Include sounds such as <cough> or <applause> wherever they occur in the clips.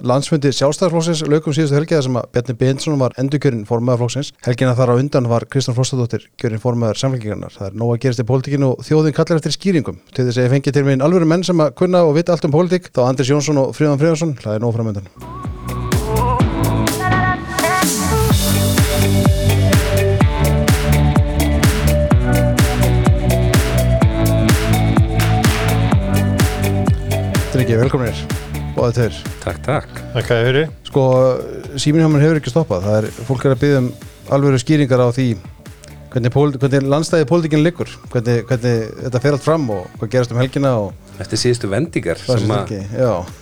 Landsfundi sjálfstæðarflóksins laukum síðustu helgiða sem að Bjarni Bensson var endurkjörinn formöðarflóksins. Helgina þar á undan var Kristján Frostadóttir kjörinn formöðar samfélgingarnar. Það er nóg að gerast í pólitíkinu og þjóðin kallar eftir skýringum. Til þess að ég fengi til minn alvöru menn sem að kunna og vita allt um pólitík, þá Andris Jónsson og Fríðan Fríðansson, það er nóg framöndan. Drengir, velkominir, báðið tveir. Takk, takk. Takk fyrir. Sko, síminn hjá mér hefur ekki stoppað. Það er, fólk er að byggja um alvöru skýringar á því hvernig, hvernig landstæði pólitíkinn liggur, hvernig, hvernig þetta fer allt fram og hvað gerast um helgina og Eftir síðustu vendingar sem að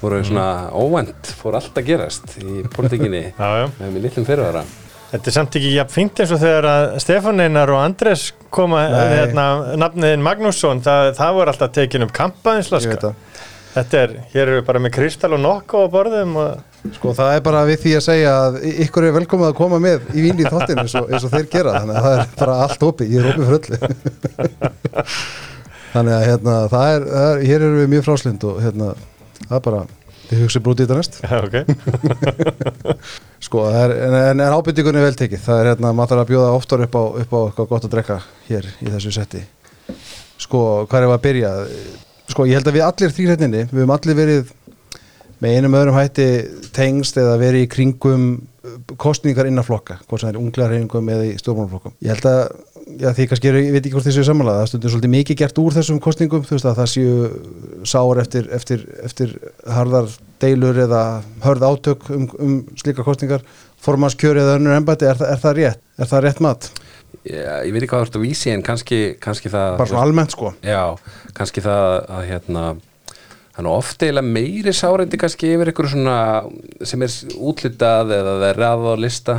voru svona óvænt, fór allt að gerast í pólitíkinni <laughs> Já, já. með mér litlum fyrirvara. Þetta er samt ekki jafn fínt eins og þegar að Stefán Einar og Andres koma, hérna, nafniðin Magnússon, það, það voru alltaf tekin um veit kampaðinslaska. Þetta er, hér eru við bara með Kristal og Nokko á borðum og Sko, það er bara við því að segja að ykkur er velkomið að koma með í vín í þáttinn eins, eins og þeir gera, þannig að það er bara allt opið, ég er opið fyrir öllu. <laughs> þannig að hérna, það er, það er, hér eru við mjög fráslind og hérna, það er bara, þið hugsið brútið þetta næst. Já, ok. <laughs> Sko, það er, en, en, en ábyrtingunni er vel tekið. Það er hérna, maður þarf að bjóða oftar upp á, upp á eitthvað gott að drekka hér í þessu setti. Sko, hvað er að byrja? Sko, ég held að við allir þrýrætninni, við höfum allir verið með einum öðrum hætti tengst eða verið í kringum uh, kostningar innan flokka, hvort sem það er unglega reyningum eða í stjórnmálaflokkum. Ég held að, já, því kannski ég veit ekki hvort þessu er samanlega, það stundur svolítið mikið gert úr þessum kostningum, þú veist að það séu sár eftir, eftir, eftir harðar deilur eða hörð átök um, um slíka kostningar, formannskjör eða önnur embætti, er, er það rétt? Er það rétt mat? Já, ég veit ekki hvað þú ert að vísi en kannski, kannski það... Bara svona almennt sko. Já, kannski það að hérna, þannig oft eiginlega meiri sárendi kannski yfir ykkur svona sem er útlitað eða það er ræða á lista.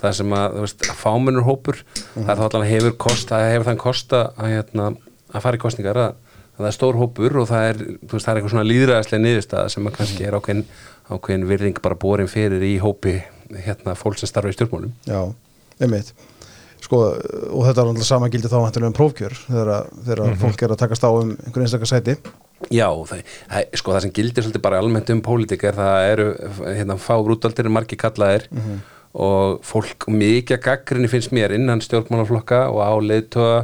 Það sem að, þú veist, fámennur hópur það er þá allan hefur kost, það hefur þann kost að, hérna, að fara í kostningar að, að það er stór hópur og það er, þú veist, það er eitthvað svona líðræðislega niðurstað sem að kannski er ákveðin, ákveðin virðing bara borin fyrir í hópi hérna fólk sem starfa í stjórnmálum. Já, einmitt. Sko, og þetta er alltaf sama gildi þá um prófkjör þegar, þegar fólk er að takast á um einhvern einstakar sæti. Já, það, sko það sem gildir svolítið bara almennt um pólitík er það eru hérna, fá brútaldir margir kallaðir. Og fólk mikið gaggrinni finnst mér innan stjórnmálaflokka og á leiðtöga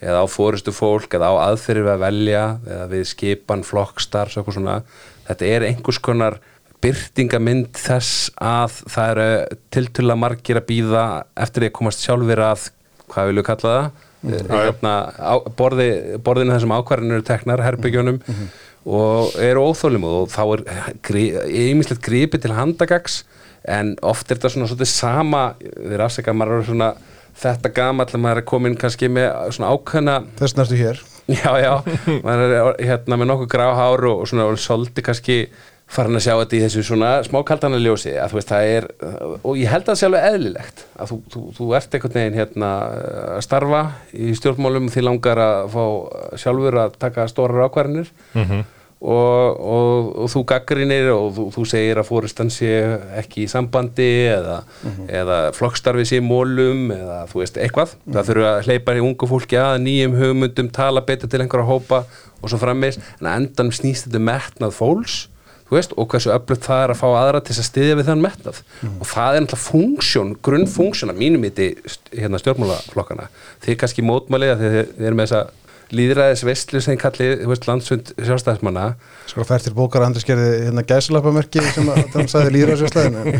eða á fórustu fólk eða á aðferði við að velja eða við skipan flokkstarfs eitthvað svona. Þetta er einhvers konar byrtingamind þess að það eru tiltöla margir að býða eftir því að komast sjálfur að hvað vilju kalla það? Hérna, á, borði, borðinu þessum ákvarðinu eru teknar, herbygjónum og eru óþólimóð og þá er ýmislegt gripi til handagags en oft er þetta svona svolítið sama þeir afsaka maður er svona þetta gamall að maður er komin kannski með svona ákveðna Þess næstu hér. já já, maður er hérna með nokkuð gráhár og, svona svolítið kannski farin að sjá þetta í þessu svona smákaldana ljósi að þú veist það er og ég held að það sé alveg eðlilegt að þú, þú, þú ert einhvern veginn hérna að starfa í stjórnmálum því langar að fá sjálfur að taka stórar ákvarðinir og, og, og þú gaggrinir og þú, þú segir að fórustan sé ekki í sambandi eða, eða flokkstarfi sé mólum eða þú veist eitthvað. Það þurfa að hleypa í ungu fólki að nýjum hugmyndum, tala betur til einhverja hópa og svo frammeins, en að endan snýst þetta um metnað fólks veist, og hversu öflugt það er að fá aðra til að styðja við þann metnað. Og það er náttúrulega funksjón, grunnfunksjón að mínum íti hérna stjórnmálaflokkana þið kannski að þið, þið eru með þessa líðræðis vestlu sem kallið, þú veist, landsfund sjálfstæðismanna. Sko fær til bókar að Andri skerði hérna gæslappamerki sem að það sér slæðinu.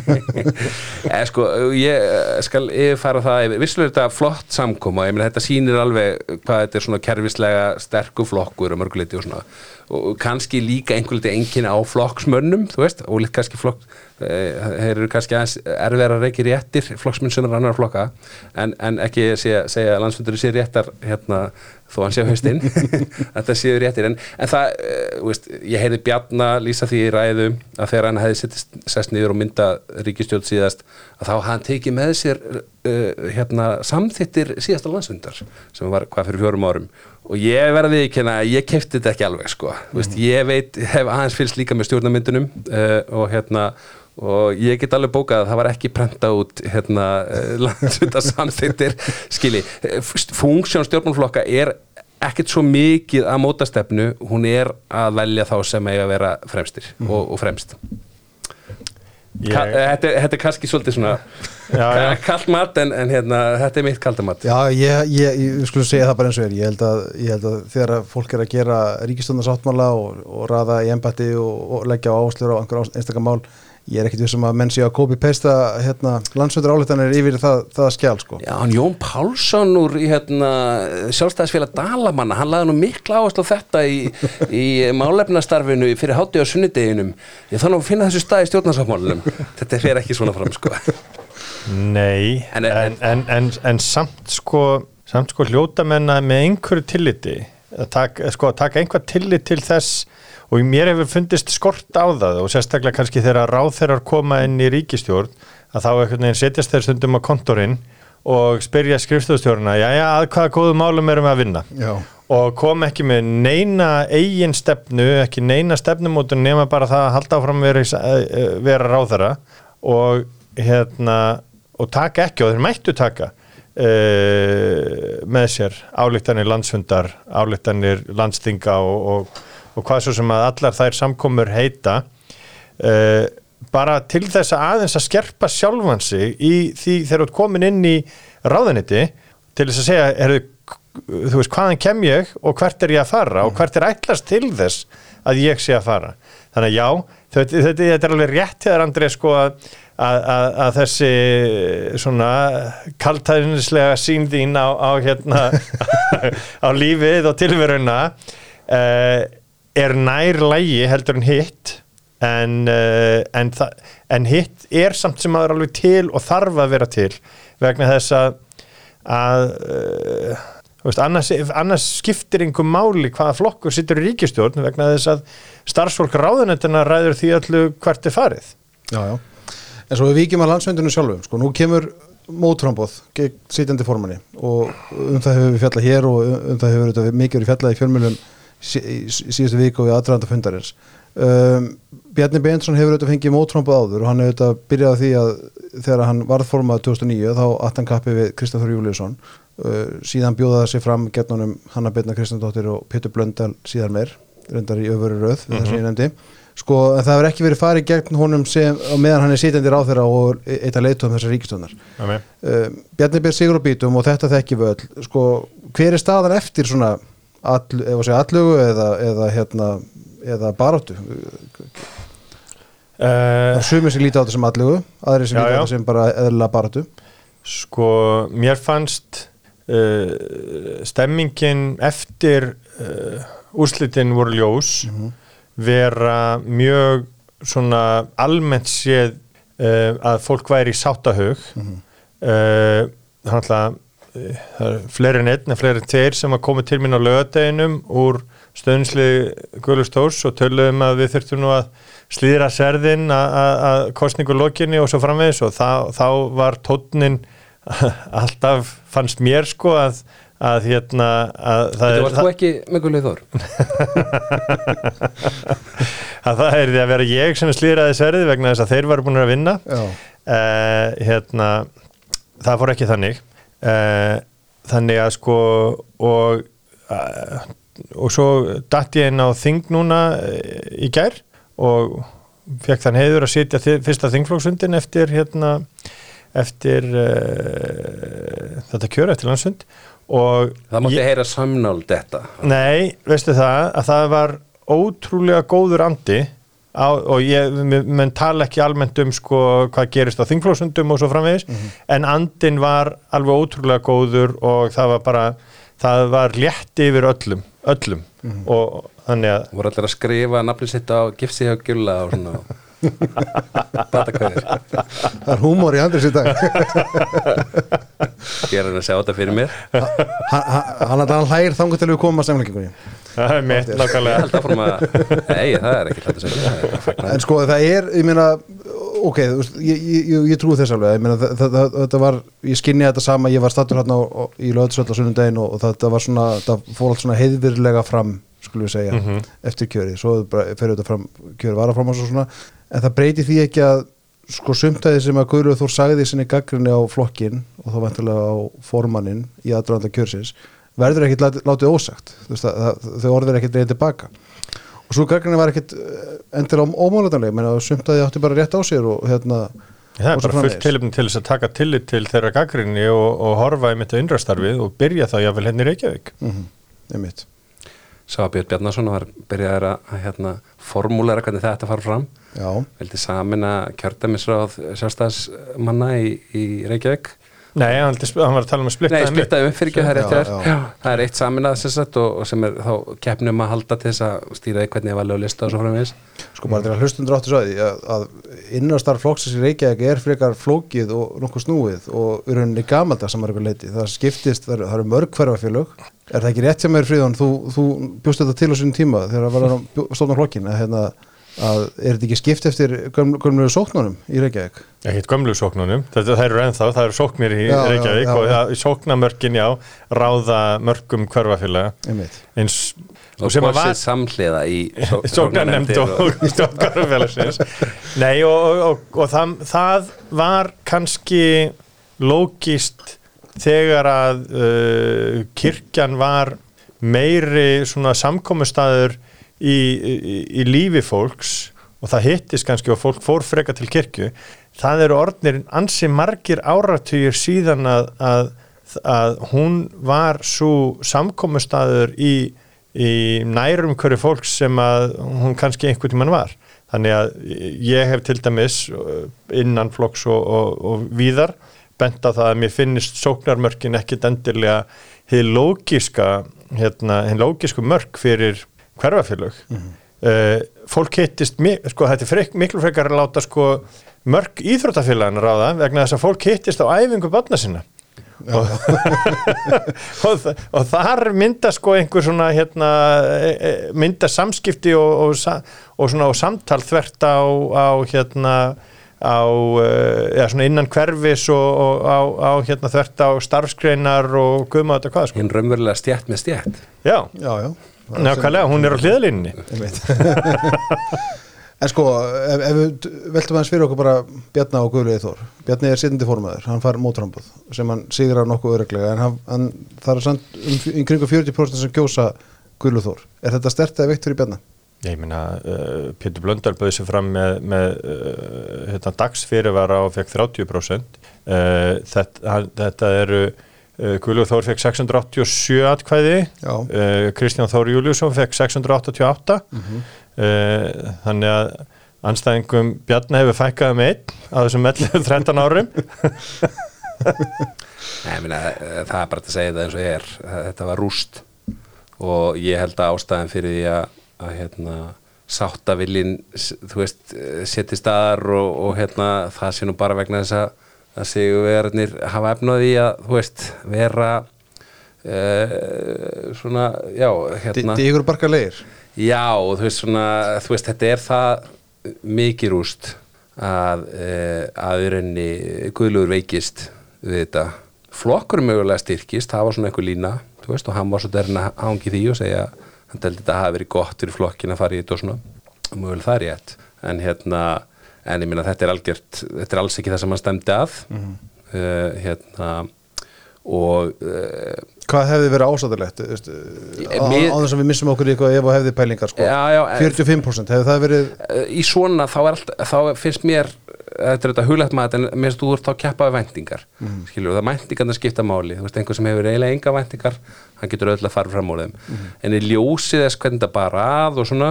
eða sko, ég eh, skal yfirfæra það. Yfir, vissulega er þetta flott samkoma. Ég meina þetta sýnir alveg hvað þetta er svona kerfislega sterku flokkur og mörguleiti og svona og kannski líka einhver liti enginn á flokksmönnum þú veist, og kannski flokk þeir eru kannski erfiðar að reykja réttir flokksmenn sem er annar flokka en, en ekki segja, segja að landsfundur sé réttar hérna þó hann sé haustinn <laughs> þetta séu réttir. En, en það, uh, veist, ég heyrði Bjarna lýsa því í ræðu að þegar hann hefði sest niður og mynda ríkistjórn síðast að þá hann tekið með sér uh, hérna, samþittir síðasta landsfundar sem var hvað fyrir fjórum árum. Og ég verði ekki hérna, ég kefti þetta ekki alveg sko, mm. veist, ég veit, hef aðeins fylgst líka með stjórnarmyndunum uh, og hérna og ég get alveg bókað að það var ekki prenta út hérna landsvita samþittir skili, funksjón stjórnmálflokka er ekkert svo mikið að móta stefnu, hún er að velja þá sem eiga að vera fremstir og, og fremst. Ka þetta, er- þetta er kannski svolítið svona Já, já. <laughs> kallt mat en, en hérna, þetta er mitt kalda mat. Já, ég, ég, ég skulle segja það bara eins og er. Ég held að, ég held að þegar að fólk er að gera ríkistundarsáttmála og, og raða í embætti og, og leggja á áslur á einhver einstakar mál ég er ekkit vissum að menn sé að copy-pasta hérna, landsvöldur áleitanir yfir það, það skjál sko. Já, hann Jón Pálsson úr hérna, sjálfstæðisfélag Dalamanna hann laði nú mikla áherslu á þetta í, í málefnastarfinu fyrir hátti á sunnudeginum ég þannig að finna þessu stað í stjórnarsáttmálunum þetta fer ekki svona fram sko. Nei, En- en, en, en, en, samt sko samt sko hljóta menna með einhverju tilliti að taka, sko, að taka einhvað tillit til þess og mér hefur fundist skort á það og sérstaklega kannski þegar ráðherrar koma inn í ríkistjórn að þá einhvern veginn setjast þeir stundum á kontorinn og spyrja skrifstofstjórna já, já, að hvaða góðu málum erum við að vinna Já. og kom ekki með neina eigin stefnu, ekki neina stefnumótun nema bara það að halda áfram vera, í- eh, vera ráðara og hérna og taka ekki og þeir mættu taka uh, með sér álíktanir landsfundar, álíktanir landstinga og, og, og hvað svo sem að allar þær samkomur heita uh, bara til þess að aðeins að skerpa sjálfan sig í því þegar þú ert komin inn í ráðuniti til þess að segja, er, þú veist, hvaðan kem ég og hvert er ég að fara og hvert er ætlast til þess að ég sé að fara? Þannig að já, þetta, þetta, þetta er alveg rétt hér Andrið sko að, að, að, að þessi svona kaltæðinislega sín þín á, á hérna <laughs> á lífið og tilveruna uh, er nær lægi heldur en hitt en, uh, en, en hitt er samt sem aður alveg til og þarf að vera til vegna þess að að uh, veist, annars, annars skiptir einhver máli hvaða flokkur sittur í ríkistjórn vegna þess að starfsfólk ráðunetuna ræður því öllu hvert er farið Já, já. En svo við víkjum að landsvöndinu sjálfum, sko, nú kemur mótframbóð gegn sitjandi formanni og um það hefur við fjallað hér og um, það hefur mikið verið fjallað í fjölmjölum síðustu viku og í aðdraðanda fundarins. Um, Bjarni Beinsson hefur þetta fengið mótframbóð áður og hann hefur þetta byrjað því að þegar hann varð formað 2009 þá átt hann kappi við Kristján Þór Júliusson uh, síðan bjóðaði sig fram getnunum Hanna Birna Kristjándóttir og Pétur Blöndal síðan meir, reyndar í öfuru röð við sem ég nefndi. Sko það hefur ekki verið farið gegn honum sem, meðan hann er sitjandi ráþeira og eitt að leitu um þessar ríkistöndar uh, Bjarni Bér Sigur og Bítum og þetta þekki við öll. Sko, hver er staðan eftir svona allugu eða, eða hérna eða baráttu uh, sumir sem líti á þetta sem allugu aðrir sem Já, líti á þetta sem bara eðla baráttu sko, mér fannst uh, stemmingin eftir uh, úrslitin voru ljós. Vera mjög svona almennt séð að fólk væri í sáttahug mm þannig að það er fleiri en einn en fleiri en tveir sem að koma til mín á lögadeginum úr stöðnslið Guðlustórs og töluðum að við þurftum nú að slíðra serðin að- að að kostningu lokinni og svo framvegis og þá, þá var tónnin <laughs> alltaf fannst mér sko að, að hérna að það, Þetta var þú ekki gullið þór? <laughs> Að það er því að vera ég sem slíðraði serði vegna þess að þeir varu búin að vinna. Uh, hérna það fór ekki þannig uh, þannig að sko og uh, og svo datt ég inn á þing núna uh, í gær og fekk þann heiður að sitja fyrsta þingflóksundin eftir hérna eftir uh, þetta kjör eftir landsund og Það mátti ég- heyra samnál þetta Nei, veistu það að það var ótrúlega góður andi á, og ég menn tala ekki almennt um sko hvað gerist á þingflósundum og svo framvegis en andin var alveg ótrúlega góður og það var bara það var létt yfir öllum öllum. Og þannig að voru allir að skrifa nafnið sitt á gifsi hjá Gjulla og svona <laughs> batakvæðir. Það er húmor í andris í dag. Ég er að sjá þetta fyrir mér. Hann, hann, hann hlægir þangu til við komum að semleikingunni það er mitt nákvæmlega. Nei, það er ekki hlætt að segja. Það er fagnaður. En sko það er, ég meina ok, ég, ég, ég, ég trúi þess alveg. Ég meina það, það, það, þetta var, ég skinni þetta sama. Ég var stattur hérna í löðsvöld á sunnundaginn og, þetta var svona, það fór allt svona heiðvirlega fram, skulum við segja eftir kjöri, svo bara fer þetta fram kjöri var að fram og svo svona, en það breyti því ekki að sko sumtæði sem að Guðrúð Þór sagði sinni gaggrinni á flokkin og þá vantilega á formannin í aðdraðanda kjörsins verður ekkit lát- látið ósagt. Það, það, þau orður ekkit reyðið tilbaka. Og og svo gaggrinni var ekkit eh, endilega ómálatanleg menn að sumt að þið átti bara rétt á sér og hérna Það er bara fullt tilöfni til þess að taka tillit til þeirra gaggrinni og, og horfa í mitt innrastarfið og byrja þá jáfnvel henni í Reykjavík. mm einmitt. Sá að Björn Bjarnason var byrjaður að að, hérna, formúlera hvernig þetta fara fram. Já, vildi samina kjördæmisráð sjálfstæðsmanna í, í Reykjavík Nei, hann, hann var að tala um að splitta Nei, þeim upp. splittaði upp fyrir ekki það er er eitt saminað sem sagt og, og sem er þá keppnum að halda til þess að stýra því hvernig ég valið að lista og svo framvegis. Sko bara til að hlustundur áttu svo að að, að innastar flokksins í Reykjavík er frekar flókið og nokkuð snúið og í rauninni gamalda samar ykkur leiti það skiptist, það eru, eru mörg hverfafélög. Er það ekki rétt sem er fríðan þú, þú bjóst þetta til á sínum tíma þegar það var að stofna flokkin að, hérna, að er þetta ekki skipt eftir gömlu, gömlu sóknunum í Reykjavík? Ekkert gömlu sóknunum, þetta eru ennþá, það eru sóknir í Já, já, Reykjavík já. og það, sóknamörkin, já, ráða mörgum hverfafélaga. Eins og sem að var samhliða í <laughs> só- sóknarnemnd sóknarnefndir og <laughs> stjórnkarfélagsins Nei og, og, og, og það, það var kannski lógist þegar að uh, kirkjan var meiri svona samkomustæður í, í, í lífi fólks og það hittist kannski og fólk fór freka til kirkju það eru orðnir ansi margir áratugir síðan að, að, að hún var svo samkomustæður í, í nærum hverju fólks sem að hún kannski einhvern tímann var. Þannig að ég hef til dæmis uh, innan flokks og, og, og víðar bent á það að mér finnist sóknarmörkin ekkit endilega hið lógiska hérna, hið lógisku mörk fyrir hverfafélög uh, fólk hittist mi- sko, þetta er frek, miklu frekar að láta sko, mörk íþróttafélagin ráða vegna þess að fólk hittist á æfingu barna sinna. Og, <laughs> og, og þar mynda sko einhver svona hérna, e- e- mynda samskipti og, og, svona, og samtal þvert á, á hérna á, eða svona innan hverfis og, og á, á hérna þvert á starfskreinar og guðma þetta hvað sko. hinn raunverulega stjætt með stjætt Já, já, já nákvæmlega, hún er á hliðalínni <laughs> en sko, ef, ef við veltum aðeins fyrir okkur bara Bjarna og Guðluði Þór Bjarni er sittandi formaður, hann far mótrambúð sem hann sigrar nokkuð öruglega en hann, hann, það er samt um, kringu 40% sem kjósa Guðluði Þór er þetta stert eða veikt fyrir Bjarna? Ég meina, uh, Pétur Blöndal bauði sér fram með, með uh, hérna, dagsfyrirvara og fekk 30%. Uh, þetta, hann- þetta eru, Guðlúð Þór fekk 687 atkvæði, uh, Kristján Þór Júliusson fekk 688, uh, þannig að anstæðingum Bjarni hefur fækkað með einn á þessum 11-13 <laughs> árum. <laughs> Nei, ég meina, eh, það er bara að segja það eins og ég er þetta var rúst. Og ég held að ástæðan fyrir því að, að hérna, sáttavillin þú veist, eh, setji staðar og, og hérna, það sé nú bara vegna þess að að sigurverðarnir hafa efnaði að, þú veist, vera uh, svona, já, hérna Dígur barkar leir Já, þú veist svona, þú veist, þetta er það mikið rúst að, uh, að í rauninni Guðlugur veikist við þetta. Flokkur mögulega styrkist, það var svona einhver lína, þú veist, og hann var svo derinn að hangi því og segja að hann teldi þetta hafi verið gott fyrir flokkin að fara í þetta og svona, mögulega það er rétt. En hérna, en ég minna þetta er algjört, þetta er alls ekki það sem hann stemdi að, uh, hérna, og uh, Hvað hefði verið ásættilegt á, Ég- á þess að við missum okkur eitthvað ef og hefði pælingar sko. Já, já, en- 45% hefði það verið Eh, í svona þá, allt, þá finnst mér þetta er þetta huglegt maður en mér finnst þú þá að keppa við væntingar mm. skilur, það væntingarna skipta máli. Þú veist, einhver sem hefur eiginlega enga væntingar hann getur öll að fara fram úr þeim. En í ljósi þess hvernig þetta bara að og svona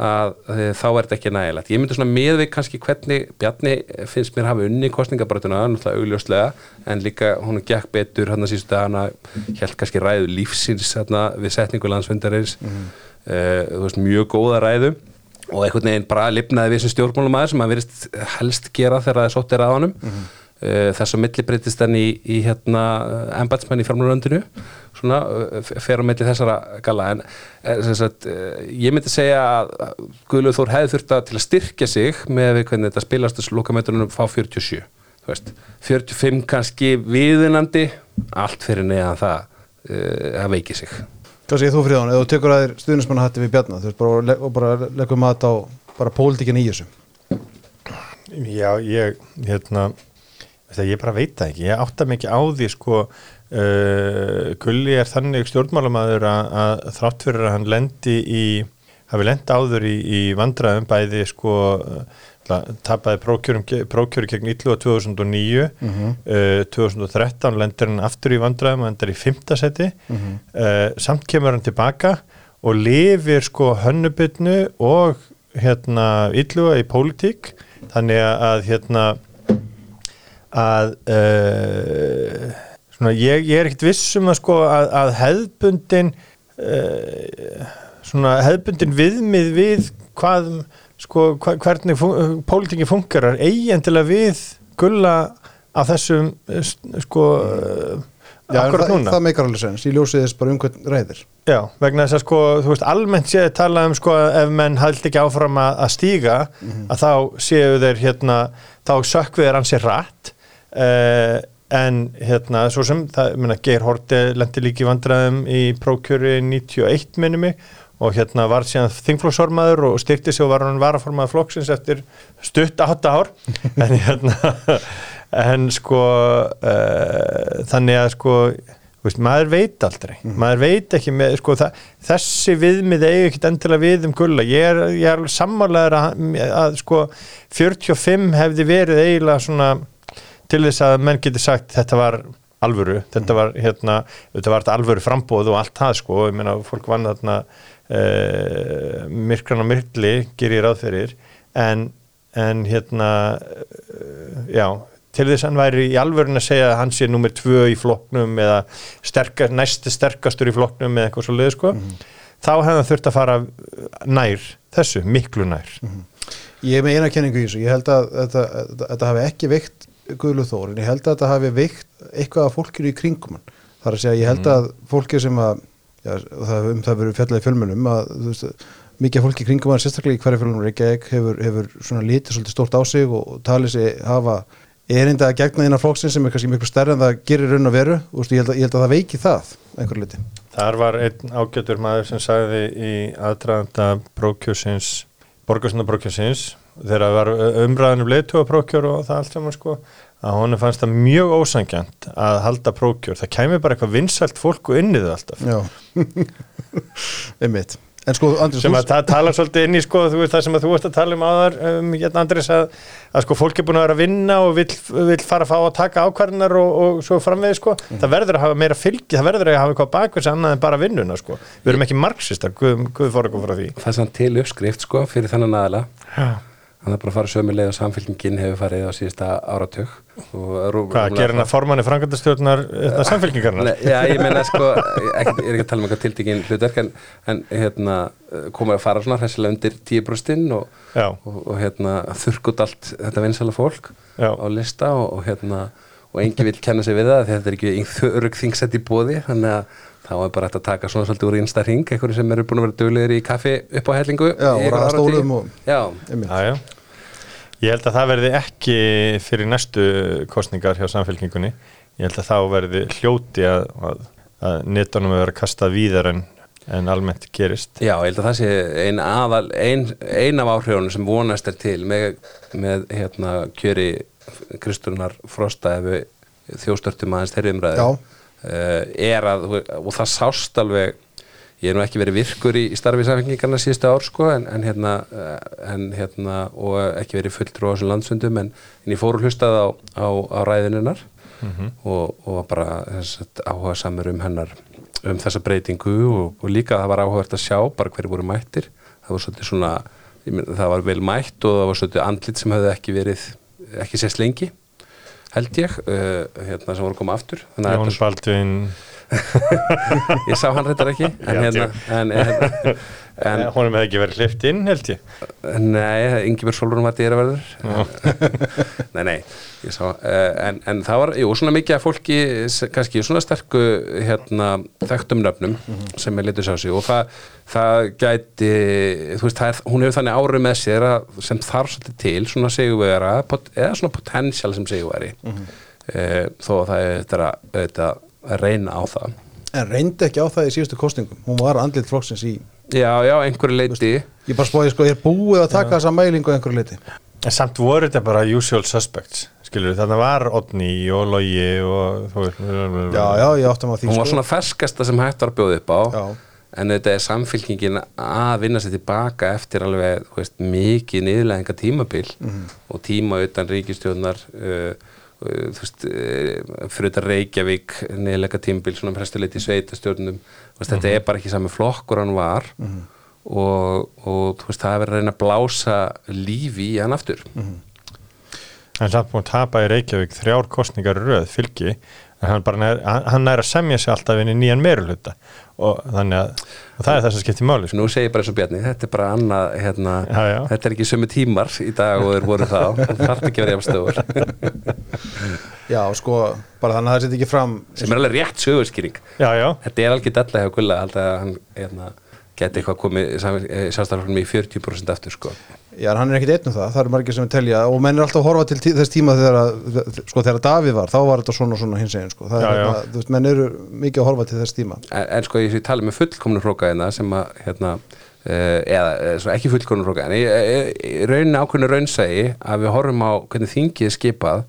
að eh, þá er þetta ekki nægilegt. Ég myndi svona með við kannski hvernig Bjarni finnst mér hafa unni kostningabrötuna náttúrulega augljóslega en líka hún gekk betur hann að sístu dagana held kannski ræðu lífsins hérna, við setningu landsfundarins. Þú veist, mjög góða ræðu. Og einhvern veginn bara lifnaði við sem stjórnmálumæður sem hann verist helst gera þegar það er sóttir að honum mm þess að milli breytist hann í, í hérna embatsmenn í fjármáluröndinu svona eh, fer á milli þessara gala en eh, sem sagt, eh, ég myndi segja að Guðlaug Þór hefði þurft að til að styrkja sig með við hvernig þetta spilast þessu lokamætunum fá 47 þú veist, 45 kannski viðinandi allt fyrir neðan það að veiki sig. Hvað segir þú Fríðan, ef þú tekur að þér stuðnismannahatti við Bjarna, þú veist, bara, og bara leggur mat á bara pólitíkin í þessu. Já, ég, hérna, þetta, ég bara veit það ekki, ég átta mikið á því, sko, uh, Gulli er þannig stjórnmálamæður að, að þrátt fyrir að hann lendi í hafi lent áður í, í vandræðum bæði sko uh, tapaði prókjörum gegn Ítlu á 2009 uh, 2013 lendur hann aftur í vandræðum og endar í fymtasetti uh, samt kemur hann tilbaka og lifir sko hönnubitnu og hérna Ítlu í pólitík þannig að hérna að uh, svona, ég, ég er ekkert vissum að, sko, að, að hefðbundin uh, svona hefðbundin viðmið við hvað sko, hva, hvernig fun pólitingi fungerar eigindilega við gulla á þessum eh, sko Já, akkurat það, það meikar alveg sens, ég ljósið þess bara um hvern reyðir Já, vegna þess að sko, þú veist, almennt séu tala um sko að ef menn haldi ekki áfram að, að stíga, að þá séu þeir hérna, þá sökku þeir ansið rætt uh, en hérna, svo sem, það, minna, Geir Horti lendi líki vandræðum í prókjöri 91 minni mig og hérna var síðan þingflokksformaður og styrti sig og var hann varaformaður flokksins eftir stutt átta ár. <laughs> En hérna en sko uh, þannig að sko veist, maður veit aldrei, maður veit ekki með, sko, þessi viðmið eigi ekkert endilega við um gulla. Ég er, er sammálaður að, að sko 45 hefði verið eiginlega svona til þess að menn getur sagt þetta var alvöru, þetta var hérna, þetta var alvöru frambóð og allt það sko, ég meina fólk vann þarna uh, myrkran og myrkli gerir fyrir en, en hérna uh, já, til þess að hann væri í alvörun að segja að hann sé nummer tvö í flokknum eða sterkast, næsti sterkastur í flokknum eða eitthvað svo leið sko þá hefði hann þurft að fara nær þessu, miklu nær. Ég er með eina kenningu í þessu, ég held að þetta hafi ekki veikt Guðlu Þór, en ég held að þetta hafi veikt eitthvað af fólkinu í kringum hann. Það er að segja, ég held að fólki sem að, já, það, um það verið fjallaði fjölmunum, að veist, mikið fólki í kringum hann, sérstaklega í hverju fjölmunum Reykjavík, hefur, hefur svona lítið svolítið stórt á sig og, og talið sig hafa erinda að gegna innan flokksins sem er kannski miklu stærri en það gerir raun og veru, og ég held að, ég held að það veiki það einhver liti. Þar var einn ágætur maður sem sagði í aðdraðanda brókjósins, borgarsundabrókjósins þegar það var umræðin um leiðtúaprókjör og það allt saman sko að honum fannst það mjög ósangjant að halda prókjör, það kæmi bara eitthvað vinsælt fólk og innið alltaf. Já, <laughs> einmitt. En sko, Andris, sem að það tala svolítið inn í sko þú veist það sem að þú ert að tala um áðar um, hérna Andris að, að sko fólk er búin að vera að vinna og vill, vill fara að fá að taka ákvarðinar og, og svo framvegið sko. Það verður að hafa meira fylgi, það verður að hafa eitthvað bakveðs annað en bara vinnuna sko. Við erum ekki marxistar, guð, guð fór eitthvað frá því hann er bara að fara sömu leið og samfélkingin hefur farið á síðasta áratug Hvað, gerir hann að formanni frangandastjórnar samfélkingarna? Nei, já, ég meina sko, <laughs> ekki, ég er ekki að tala um eitthvað tildekinn hlutverk en, en hérna komið að fara svona hressilega undir 10% og, og, og hérna þurrkut allt þetta vinsala fólk já. á lista og, og hérna og engi vil kenna sig við það þetta er ekki þörg þingsett í bóði þannig að þá er bara hægt að taka svona svolítið úr einsta ring, einhverju sem eru búin að vera döglegir í kaffi upp á hellingu Já, og ræðastólum og Já, já, já. Ég held að það verði ekki fyrir næstu kostningar hjá samfélkingunni. Ég held að þá verði hljóti að, að, að netunum að vera kastað víðar en, en almennt gerist. Já, ég held að það sé ein, aðal, ein, ein af áhrifunum sem vonast er til með, með hérna, kjöri Kristunar Frosta ef við þjóstörtum aðeins þeirri umræðu. Uh, er að, og það sást alveg ég hef nú ekki verið virkur í, starfi samfengingarna síðustu ár sko en, en, hérna, en hérna og ekki verið fulltrú á þessum landsfundum en, en ég fór og hlustaði á, á, á ræðininnar mm -hmm. og, og bara áhuga samur um hennar um þessa breytingu og, og líka það var áhugavert að sjá bara hverju voru mættir það var svolítið svona mynd, það var vel mætt og það var svolítið andlit sem hefði ekki verið ekki sést lengi held ég uh, hérna sem voru að koma aftur. Jón Baldvin. <laughs> Ég sá hann reyndar ekki en hérna en, en, en, honum hefði ekki verið hlift inn held ég. Nei, Ingeborg Solrún var dýraverður <laughs> nei, nei sá, en, en það var, jú, svona mikið að fólki kannski svona sterku hérna, þekktum nöfnum mm -hmm. sem er litið sá sig. Og það, það gæti þú veist, er, hún hefur þannig árið með sér að, sem þarf svolítið til svona seguvera, eða svona potensial sem seguveri mm -hmm. e, þó að það er þetta, þetta að reyna á það. En reyndi ekki á það í síðustu kostningum hún var andlit flokksins í Já, já, einhverju leiti Ég bara spóði, sko, ég er búið að taka þessa mælingu einhverju leiti En samt voru þetta bara usual suspects skilur, þannig var Odni og Logi og Já, já, ég áttum á því Hún var sko. svona ferskasta sem hægt var að bjóða upp á. Já. En þetta er samfélkingin að vinna sér tilbaka eftir alveg þú veist, mikið niðurlæðinga tímabil og tíma utan ríkistjóðnar uh, þú veist uh, fyrir þetta Reykjavík niðurlæga tímabil svona prestuleiti í sveitastjórnum þú veist, þetta er bara ekki sami flokkur hann var. Og, og þú veist, það er verið að reyna að blása lífi í hann aftur. Hann er samt búin að tapa í Reykjavík þrjár kostningar röð fylgi hann, bara nær, hann, hann nær að semja sig alltaf inn í nýjan meiruluta og þannig að og það er þess að skipta í máli sko. Nú segir ég bara eins og Bjarni, þetta er bara annað hérna, Já, já. þetta er ekki sömu tímar í dag og þeir voru þá, <laughs> það þarf ekki að vera jafnstöður Já, sko, bara þannig að það setja ekki fram sem er alveg rétt sögurskýring já, já, Þetta er alveg dalla hjá Gulla að hann hérna, geti eitthvað komið sjálfstæðarfloknum í 40% aftur sko. Já, hann er ekkit einn um það, það eru margir sem telja og menn er alltaf að horfa til tí, þess tíma þegar, sko, þegar Davíð var, þá var þetta svona svona hins eginn, sko, það Já, er hérna, þú veist, menn eru mikið að horfa til þess tíma. En, en sko ég tala með fullkomnu hrókaðina sem að hérna, uh, eða eh, svo ekki fullkomnu hróka en ég, ég, ég raunin ákveðinu raunsægi að við horfum á hvernig þingið er skipað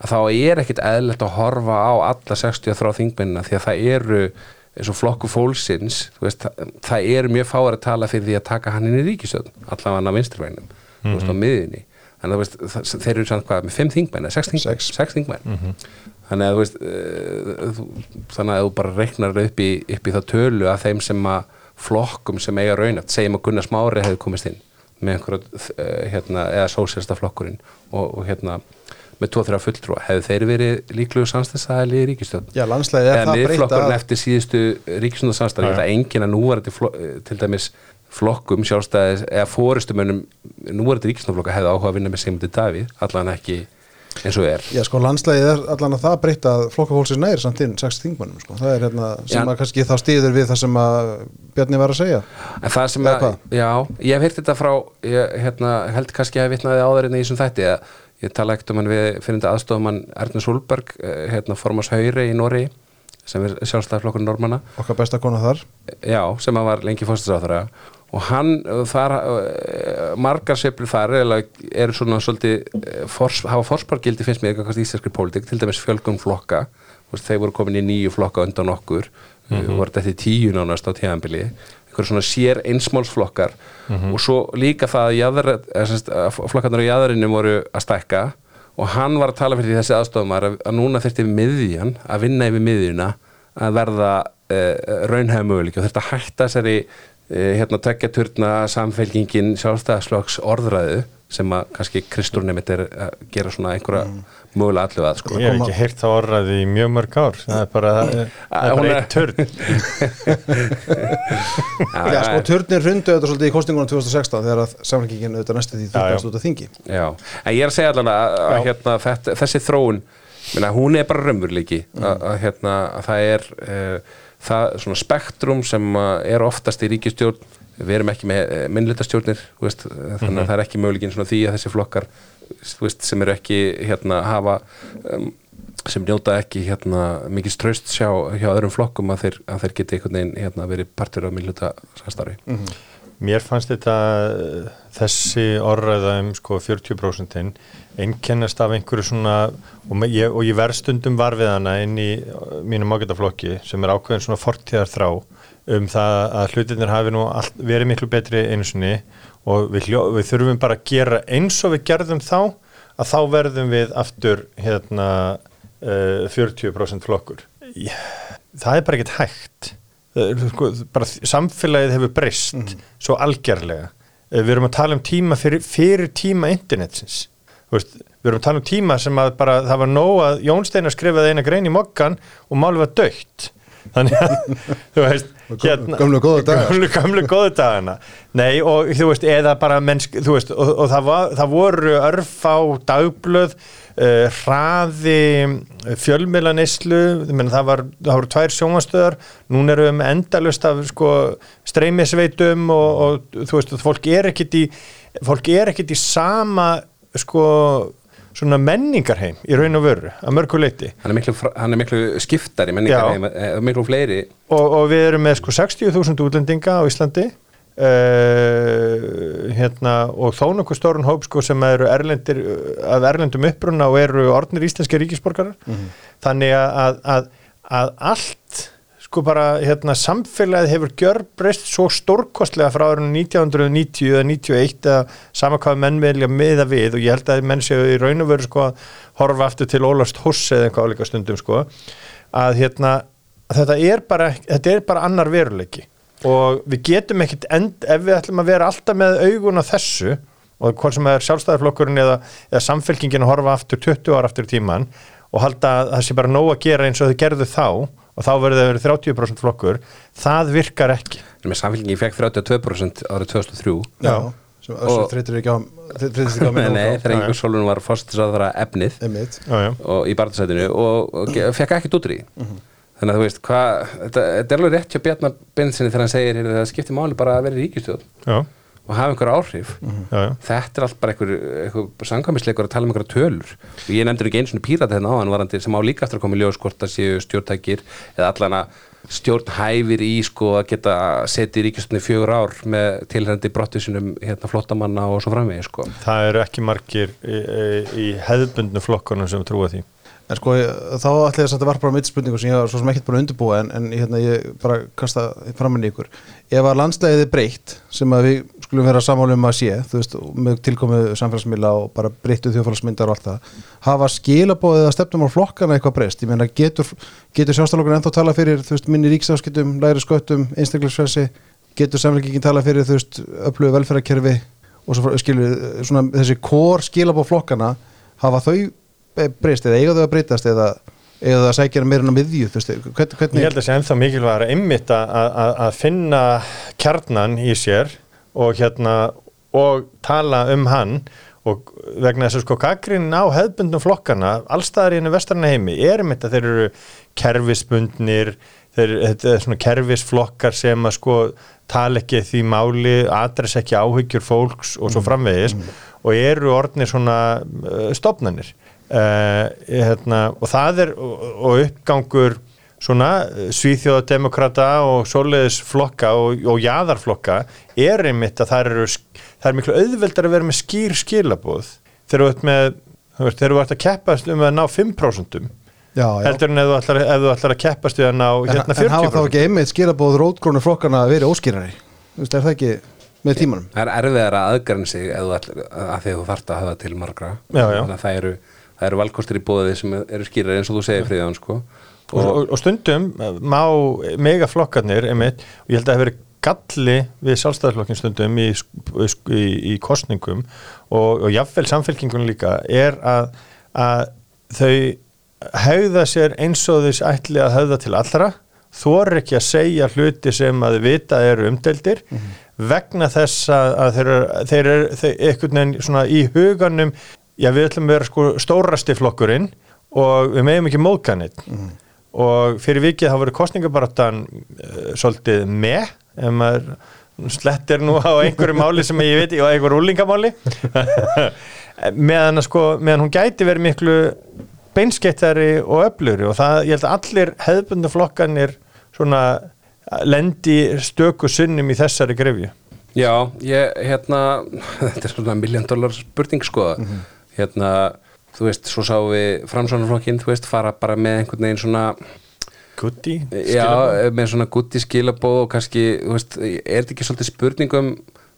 að þá er ekkit eðlert að horfa á alla 63 þingmennina því að það eru eins og flokku fólksins veist, það, það eru mjög fáar að tala fyrir því að taka hann inn í ríkistöðn allavega hann á vinstrivænum þú veist á miðinni þannig að veist, það, þeir eru samt hvað með 5 þingmenn, eða 6 þingmenn, Sex. 6 þingmenn. Þannig að þú veist uh, þú, þannig að þú bara reiknar upp í, upp í það tölu af þeim sem að flokkum sem eiga raunat, segjum að Gunnar Smári hefði komist inn með einhverja uh, hérna, eða sósélsta flokkurinn og, og hérna með 2-3 fulltrúa, hefðu þeir verið líkluðu samstæðsæðali í ríkistjóð Já, landslæði er eða það breyta miðflokkurinn að eftir síðustu ríkistjóðarsamstæði, Já, já. það er engin að núvarandi flo- eh, til dæmis flokkum sjálfstæðis eða fórustumönnum núvarandi ríkistjóðarflokka hefðu áhuga að vinna með Sigmundi Davíð, allan ekki eins og er. Já, sko, landslæði er allan að það breyta að flokkafólksins næri samt inn sex þingmannum, sko, það er hérna sem Já. að kannski þá stýður við það sem að Bjarni var að segja. En það sem Eða að, já, ég hef heyrt þetta frá, ég hérna, held kannski að ég vitnaði áður en í þessum þætti að ég tala ekkert um hann við finnandi aðstofumann Erna Solberg, eh, hérna, formars Hauri í Nóri, sem er sjálfstæðarflokkur Normanna, okkar besta kona þar. Já, sem að var lengi fórstisáþara og hann, uh, þar, uh, margar sveiflur þar eru svona svolítið, fors, hafa forspargildi finnst mér eitthvað íslenskri pólitík, til dæmis fjölgun flokka, þeir voru komin í nýju flokka undan okkur, mm -hmm. voru þetta í tíu nánast á tíðanbili, einhver svona sér einsmálsflokkar og svo líka það að, sagt, að flokkarnar á jæðarinu voru að stækka og hann var að tala fyrir þessi aðstofumar að, að núna þurfti miðjan, að vinna yfir miðjuna að verða raunhæða möguleik og þurfti að hætta þessari uh, hérna tveggjaturna samfélkingin sjálfstæðaslokks orðræðu sem að kannski Kristúrni mitt er að gera svona einhverja mögulega allu að sko. ég hef ekki heyrt það orðað í mjög mörg ár það er bara, Hún bara eitt törn <laughs> Já, sko, turnir rundu þetta svolítið í kostingunum 2016 þegar að samfélkingin auðvitað næstu því þurftast út af þingi. Já, en ég er að segja allan að, að Já. hérna, þetta, þessi þróun minna, hún er bara raunveruleiki. Að, að, hérna, að það er uh, það svona spektrum sem uh, er oftast í ríkistjórn við erum ekki með uh, minnlutastjórnir veist, þannig að það er ekki möguleikin svona því að þessi flokkar veist, sem eru ekki hérna hafa um, sem njóta ekki hérna mikið ströst sjá hjá öðrum flokkum að þeir, að þeir geti einhvern veginn hérna, verið partur af minnluta samstarfi Mér fannst þetta eh, þessi orðræða um sko 40% einkennast af einhverju svona og, ég, og ég verð stundum var við hana inn í eh, mínum ágætaflokki sem er ákveðin svona fortíðar þrá um það að hlutinir hafi nú allt, verið miklu betri einu sinni og við, hljó, við þurfum bara að gera eins og við gerðum þá að þá verðum við aftur hérna uh, 40% flokkur. Það er bara ekkert hægt. Er, sko, bara samfélagið hefur breyst svo algerlega. Eh, við erum að tala um tíma fyrir, fyrir tíma internetsins. Veist, við erum að tala um tíma sem að bara það var nóg að Jón Steinar skrifaði eina grein í mokkan og málið var dögt þannig að <laughs> þú veist hérna- gömlu góðu <laughs> dagar. gömlu, gömlu góðu dagana nei og þú veist eða bara mennsk þú veist og, og það, var, það voru örfá dagblöð uh, hraði fjölmiðlanislu það, var, það voru tvær sjónvastöðar núna erum við með endalust af sko, streymisveitum og, og þú veist, fólk er ekkit í fólk er ekkit í sama sko svona menningarheim í raun og veru að mörgu leiti hann er miklu, hann er miklu skiptari menningar Já. heim, miklu fleiri. Og, og við erum með sko 60.000 útlendinga á Íslandi uh, hérna, og þó nokkuð stórun hóp sko, sem eru erlendir af erlendum uppruna og eru orðnir íslenski ríkisborgarar. Þannig að, að, að allt sko bara hérna, samfélagið hefur gjörbreyst svo stórkostlega frá árunum 1990 eða 91 eða sama hvað menn vilja miða við og ég held að menn séu í raun og veru sko að horfa aftur til Ólast Huss eða eitthvað álíka stundum sko að hérna að þetta er bara, þetta er bara annar veruleiki. Og við getum ekkit end, ef við ætlum að vera alltaf með augun á þessu og hvort sem er sjálfstæðarflokkurinn eða, eða samfélkingin að horfa aftur 20 ára aftur tíman og halda að það sé bara nóg að gera eins og þau gerðu þá og þá verður það verið 30% flokkur. Það virkar ekki. Með samfélgingi fekk 32% árið 2003 Já. sem össur þreytur ekki á þreytur ekki á <laughs> Nei, nei, þegar Ingur Solun var fórstisáðara efnið í barndasætinu og, fekk ekki því. Þannig að þú veist hvað, þetta, þetta er alveg rétt hjá Bjarnar Bensinni þegar hann segir það skiptir máli bara að vera í ríkistjóð Já, og hafa einhver áhrif. Já, já. þetta er allt bara einhver, einhver sangkvæmisleikur að tala um einhverja tölur. Og ég nefndur ekki einu svona pírata hérna á hann varandi sem á líka eftir að koma í ljós hvort það séu stjórntækir eða allan að stjórnhæfir í sko að geta setið í ríkistunni fjögur ár með tilhændi brottisunum hérna flottamanna og svo framvegi sko. Það eru ekki margir í, í, í hefðbundnu flokkunum sem trúa því. En sko, þá ætla ég að þetta var bara mitt spurningu sem ég var svo sem ekkert búin að undirbúa en, en hérna, ég bara kasta framann í ykkur. Ef að landslæðið er breytt sem að við skulum vera sammála um að sé þú veist, með tilkomu samfélagsmiðla og bara breyttu þjóðfélagsmyndar og allt það. Hafa skilabóðið að stefnum á flokkana eitthvað breyst, ég meina getur, getur sjálfstæðlokkar ennþá tala fyrir þú veist, minni ríksafskiptum, læri sköttum einstaklegsfessi, getur samfélgingin tala fyrir þú veist, öflugu velferðarkerfi? Og svo skilur, svona þessi kór skilabóð flokkana, hafa þau breyst eða eiga þau að breytast eða eða það sækja meira en á miðju hvern, Ég held að sé ennþá mikilvægur að, að, að finna kjarnan í sér og hérna og tala um hann og vegna þess að sko gaggrínin á hefðbundum flokkana, allstaðar í henni vestarna heimi er einmitt að þeir eru kerfisbundnir þeir, þetta er svona kerfisflokkar sem að sko tala ekki því máli, adress ekki áhyggjur fólks og svo framvegis og eru orðnir svona uh, stopnanir uh, hérna, og það er og, og uppgangur svona svíþjóðademokrata og svoleiðis flokka og, og jaðarflokka er einmitt að það eru það er miklu auðveldar að vera með skýr skilabóð þegar þú ert með þegar þú ert að keppast um að ná 5% já, já. heldur en ef þú ætlar, ef þú ætlar að keppast við að ná hérna en hafa þá 40% ekki einmitt skilabóð rótgrónu flokkana að vera óskýrari? Þú veist, er það ekki með tímanum? Það er erfiðar að aðgrann sig ef þú ætlar, að því þú þarft að hafa til margra. Já, það eru, eru valkostir í bóði sem eru skýrar eins og þú segir friðján sko og, og, og stundum má megaflokkarnir einmitt, og ég held að það hefur verið galli við sjálfstæðarflokkin stundum í, í, í kostningum og, og jafnvel samfélkingun líka er að, að þau hegða sér eins og þess ætli að hegða til allra þor ekki að segja hluti sem að vita eru umdeldir vegna þess að, að þeir eru einhvern veginn svona í huganum já við ætlum að vera sko stórasti flokkurinn og við meðum ekki móðganit og fyrir vikið þá voru kostningabaratan uh, svolítið með ef maður slettir nú á einhverju máli sem ég veit, og einhverju úlingamáli <laughs> meðan sko meðan hún gæti verið miklu beinskeittari og öfluri og það, ég held að allir hefðbundu flokkanir svona lendi stöku sunnum í þessari grefju. Já, ég, hérna <laughs> þetta er svona miljón dólar spurning sko. Hérna, þú veist svo sáum við framsvonarflokkin, þú veist, fara bara með einhvern veginn svona Gutti Já, með svona gutti skilabóð og kannski, þú veist, er þetta ekki svolítið spurningum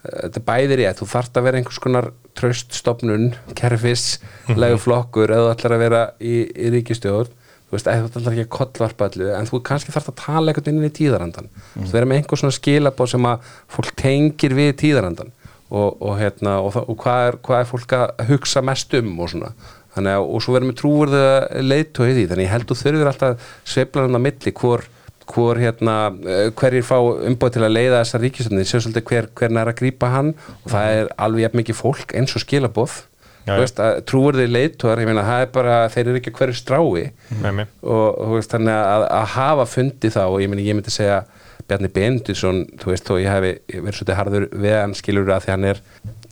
þetta er bæðir ég, þú þarft að vera einhvers konar trauststofnun, kerfis legu flokkur, eða þú ætlar að vera í, í ríkistjórn, þú veist, eða þú ætlar ekki að kollvarpa allu, en þú kannski þarft að tala einhvern veginn inn í tíðarandan, þú vera með einhver svona skilabóð sem að fólk tengir við tíðarandan og, og hérna, og, og hvað, er, hvað er fólk að hugsa mest um og svona þannig að, og svo verðum við trúverðu leiðtóið því, þannig ég held þú þurfir alltaf sveiflan hann á milli hvor, hvor hérna, eh, hverjir fá umbóð til að leiða þessar ríkistöndin, séu svolítið hver, hver nær að grípa hann og það er alveg jafn mikið fólk eins og skilaboð. Að trúverðu leiðtóðar, ég meina það er bara, þeir eru ekki hverju strái. Mig og þú veist þannig að, að hafa fundið þá og ég myndi, ég myndi segja Bjarni Bendisson, þú veist þó ég hef verið svolítið harður við hann skilur að því hann er,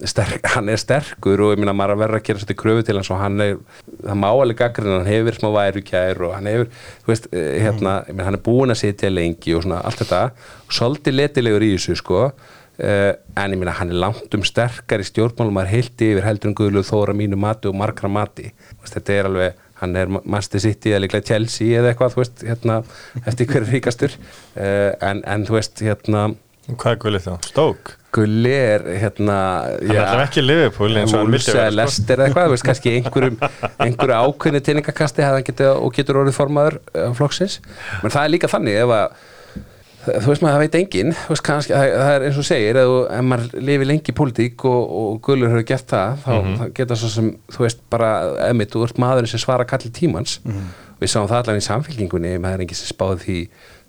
sterk, hann er sterkur og ég að maður að verða að gera svolítið kröfu til hans og hann er, það má alveg gaggrinn hann hefur smá væru kær og hann hefur þú veist, eh, hérna, ég myndi hann er búin að sitja lengi og svona allt þetta. Svolítið letilegur í þessu sko. Uh, en ég minna hann er langt um sterkar í stjórnmálum að er heilt yfir heldur en guðluð þóra mínu mati og margra mati. Veist, þetta er alveg, hann er Manchester City eða líklega Chelsea eða eitthvað, þú veist, hérna eftir hver er ríkastur. Uh, en, en þú veist, hérna Hvað er gullið þá? Stók? Gulli er hérna Hann er alltaf ekki Liverpool vera, sko. Lester eða eitthvað, þú veist, kannski einhverjum <laughs> einhverju ákveðni getið og getur orðið formaður uh, flokksins menn það er líka þannig ef að þú veist maður, það veit enginn þú veist, kannski, það, það er eins og segir ef, ef maður lifi lengi í pólitík og, og Gullur hefur gert það, þá Mhm. það geta svo sem, þú veist, bara emitt, þú ert maðurinn sem svara kalli tímans við sáum það allan í samfélkingunni maður er enginn sem spáði því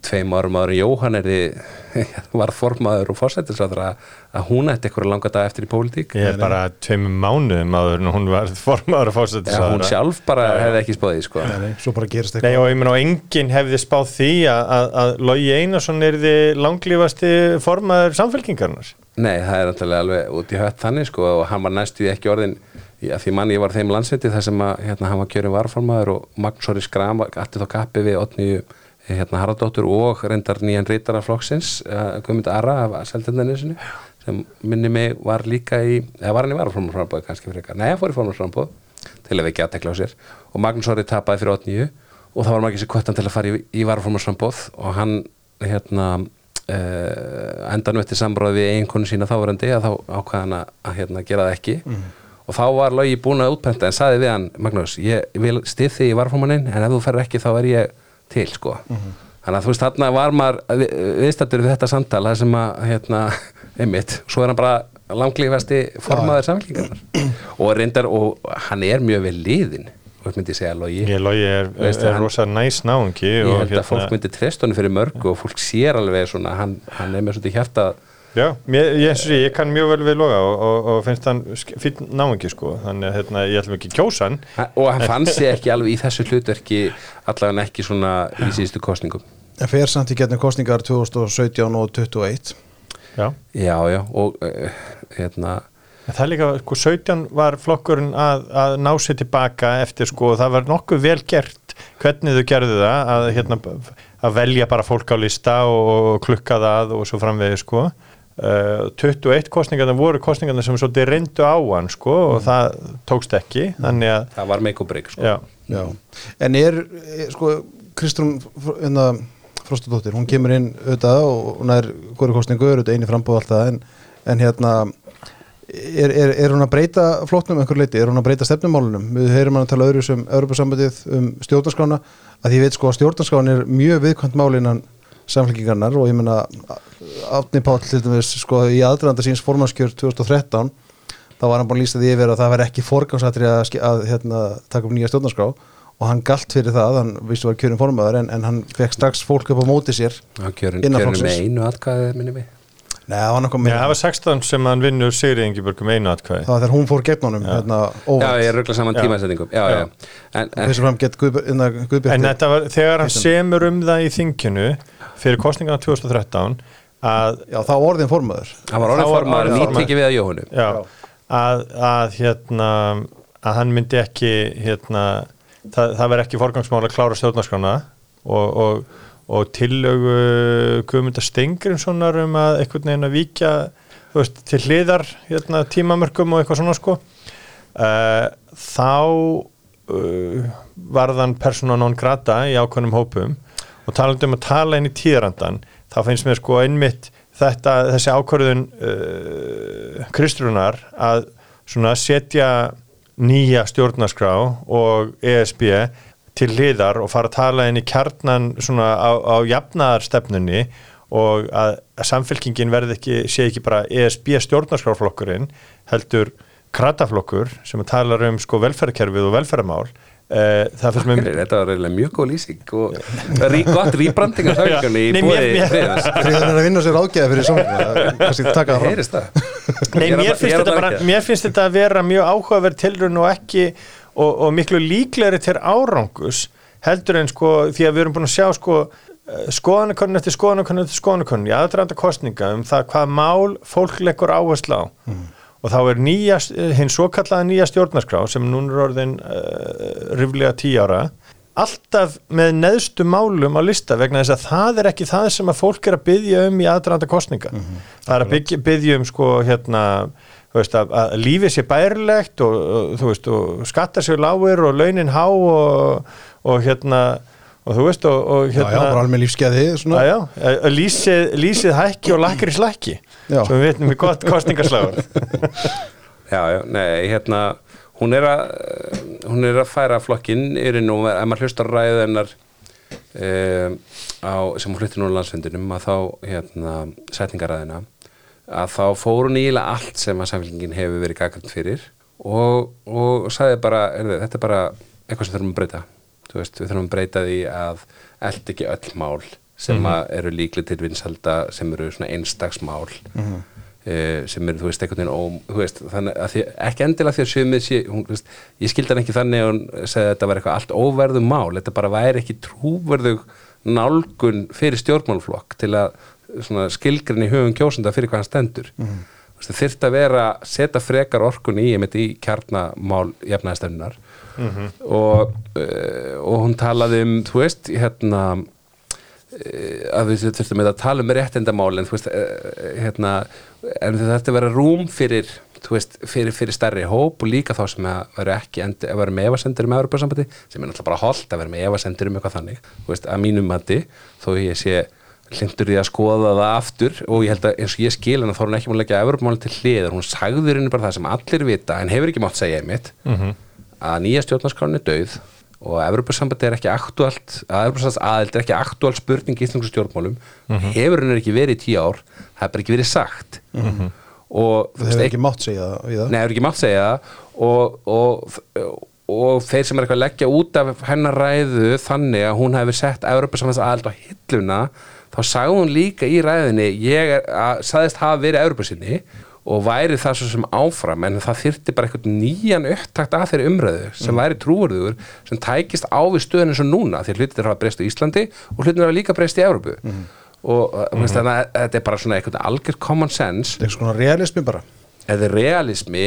tveim árum áður Jóhann er <laughs> var formaður og fórsættisráður að hún ætti eitthvað langa dag eftir í pólitík. Ég er bara tveimum mánuðum áður en hún var <laughs> formaður að fórsættis Já, hún sjálf bara hefði ekki spáðið sko. Nei, nei, svo bara gerist Nei eitthvað og ég meina og enginn hefði spáð því að, að, að Logi Einarsson er þið langlífasti formaður samfélkingarnar Nei, það er náttúrulega alveg út í hött þannig sko, og hann var næstu því ekki orðin já, því mann ég var þeim landsveiti þar sem að hérna, hann var kjörin varformaður og Magnúsori Skram allir þá kappi við Otni hérna, Haraldóttur og reyndar nýjan reytara flokksins, uh, Guðmund Ara af Seldendanesinu sem minni mig var líka í, eða var hann í varformaðsframbóð kannski fyrir eitthvað, nei, hann fór í formaðsframbóð til að vekja aðtekla á sér. Og Magnúsori tapaði fyrir Otni og það var ekki sér kvötan til að fara í, í varformaðsframbóð og hann hérna uh, endan eftir samráð við eiginkonu sína þáverandi að þá ákvaðan að, að hérna, gera það ekki. Og þá var Logi búin að útprenta en saði við hann, Magnús, ég vil stið þig í varformannin en ef þú ferð ekki þá er ég til sko. Þannig að þú veist þarna var maður við- viðstættur við þetta samtal það sem að hérna, <laughs> einmitt, svo er hann bara langlífasti formaður samfélkingarnar og reyndar, og hann er mjög vel liðin, og myndi segja Logi. Ég Logi er, Veist, er hann- rosa næs náungi ég held að fólk myndi treyst honum fyrir mörgu og fólk sér alveg svona, hann, hann er með svona hjarta Já, mér, ég, sé, ég kann mjög vel við Loga og, og, og finnst hann fyrir náungi sko. Þannig að hérna, ég ætlum ekki að kjósa hann. Og hann fann sig ekki alveg í þessu hlutverki allavega ekki svona í síðustu kostningum En fer samt í getnum kostningar 2017 og 2021 Já. Já, já, og uh, hérna. En það er líka, sko, 17 var flokkurinn að, að ná sér tilbaka eftir, sko, það var nokkuð vel gert hvernig þau gerðu það að, hérna, að velja bara fólk á lista og klukka það og svo framvegi, sko. Uh, 21 kostningarna voru kostningarna sem svolítið reyndu á hann, sko, og það tókst ekki, þannig að, það var make or break sko. já, Já, en er, er sko, Kristrún hérna, Frostadóttir, hún kemur inn auðvitað og hún er hverju kostningu, auðvitað eini frambúð alltaf en, en hérna er, er, er hún að breyta flokknum einhver leiti, er hún að breyta stefnumálunum? Við heyrum hann að tala öðru sem Europasambandið um stjórnarskrána, að ég veit sko að stjórnarskrána er mjög viðkvæmt málinan samfélkingarnar og ég meina Átni Páll til dæmis sko í aðdraðanda síns formannskjör 2013 þá var hann búin að lýsa því yfir að það væri ekki forgámsatri að, að hérna, taka upp nýja stjórnarskrá. Og hann galt fyrir það, hann vissi var kjörin formaður en, en hann fekk strax fólk upp á móti sér kjörin, kjörin með einu atkvæði minni mig Nei, það var nokkuð Já, það var 16 sem hann vinnur Sigri Ingeborg um einu atkvæði. það var þegar hún fór gegn honum hérna, já, óvart, ég ruggla saman Já. tímasetningum já, já. Já. En, en, þessu fram gett En Guðbjörn þetta var, þegar hann semur um það í þinginu fyrir kostningarna 2013 að já, þá orðin formaður hann var orðin var formaður orðinn formaður. nýttekki við að Jóhannu já, að, að hérna að hann myndi ekki hérna, það, það verði ekki forgangsmál að klára stjórnarskrána og, og, og tillögu Guðmundar Stengrimssonar um að einhvern veginn að víkja veist, til hliðar hérna, tímamörkum og eitthvað svona sko. Uh, þá uh, varðan persóna non grata í ákveðnum hópum og talandi um að tala inn í tíðrandan þá finnst mér sko einmitt þetta, þessi ákvörðun uh, Kristrunar að setja nýja stjórnarskrá og ESB til hliðar og fara að tala inn í kjarnan svona á, á jafnaðarstefnunni og að, að samfélkingin verði ekki, sé ekki bara ESB stjórnarskráflokkurinn heldur krataflokkur sem talar um sko velferðkerfið og velferðamál eh, það finnst mér þetta var reyðilega mjög góð lýsing og rí, gott rýbranding af <laughs> samfélgunni í mér- friðans Friðan er að vinna sér ágæða fyrir <laughs> það það Nei, mér finnst, þetta bara, mér finnst þetta að vera mjög áhugaverð tilraun og ekki og, og miklu líklegri til árangus heldur en sko því að við erum búin að sjá sko skoðanakonun eftir skoðanakonun eftir skoðanakonun í aðdraðanda kostninga um það hvað mál fólk leggur áherslu á. Og þá er nýja, hinn svo kallaða nýja stjórnarskrá sem núna er orðin uh, riflega tí ára alltaf með neðstu málum á lista vegna þess að það er ekki það sem að fólk er að byggja um í aðdraðanda kostninga það er að byggja, byggja um sko hérna veist, að, að lífið sé bærilegt og, og þú veist, og skattar sér lágur og launin há og, og hérna og þú veist, og, og Já, hérna já, bara alveg lífskeiði lýsið, lýsið hækki og lakkri slækki sem við veitum í gott kostningaslagur Já, já, nei, hérna hún er að, hún er að færa flokkin yfir nú, ef maður hlustar ræðu hennar um, á, sem hún hluti nú á landsfundinum að þá, hérna, setningaræðina að þá fór hún ílega allt sem að samfélkingin hefur verið gagant fyrir og, og sagði bara, er, þetta er bara eitthvað sem þurfum að breyta. Veist, við þurfum að breyta því að eld ekki öll mál sem að eru líklega til vinsalda sem eru svona einstagsmál mm sem eru, þú veist, einhvern veginn ó, þú veist, þannig að því, ekki endilega því að sjömið sé, hún, þú veist, ég skildi hann ekki þannig að hún segði að þetta var eitthvað allt óverðum mál þetta bara væri ekki trúverðug nálgun fyrir stjórnmálflokk til að skilgrinni hugum kjósenda fyrir hvað hann stendur. Mm. þyrfti að vera setja frekar orkun í, í kjarnamál jafnæðstefnunar og, uh, og hún talaði um, þú veist, hérna eh, að við þurftum að tala um réttindamál en þú veist eh, hérna, en það þurfti að vera rúm fyrir þú veist, fyrir, fyrir stærri hóp og líka þá sem að vera ekki endi, að vera með efasendur um Evropasambandi, sem er náttúrulega bara holdt að vera með efasendur um eitthvað þannig, þú veist, að mínum mati, þó ég sé hlindur í að skoða það aftur og ég held að eins og ég skil hann þá er hún ekki múin að leggja Evropamáli til hliðar, hún sagður henni bara það sem allir vita, en hefur ekki mátt segja einmitt að nýja stjórnarskráin er dauð og að Evropasambandi er ekki aktuált að Evropasambandi aðild er ekki aktuál spurning í íslensku stjórnmálum hefur henni ekki verið í tíu ár það er bara ekki verið sagt. Og Það hefur ekki mátt segja það við það Nei, er ekki mátt segja það og, og, og þeir sem er eitthvað að leggja út af hennar ræðu þannig að hún hefur sett Evropasamans aðald á hilluna þá sagði hún líka í ræðinni ég er, að, sagðist hafa verið Evropasinni og væri það svo sem áfram en það þyrfti bara eitthvað nýjan upptakt að þeirri umræðu sem væri trúurðugur sem tækist á við stöðun eins og núna því hlutir hafa breyst á Íslandi og hlutir hafa líka breyst í Evropu og mm. þannig að þetta er bara svona eitthvað algjör common sense. Er svona realismi bara. Eða realismi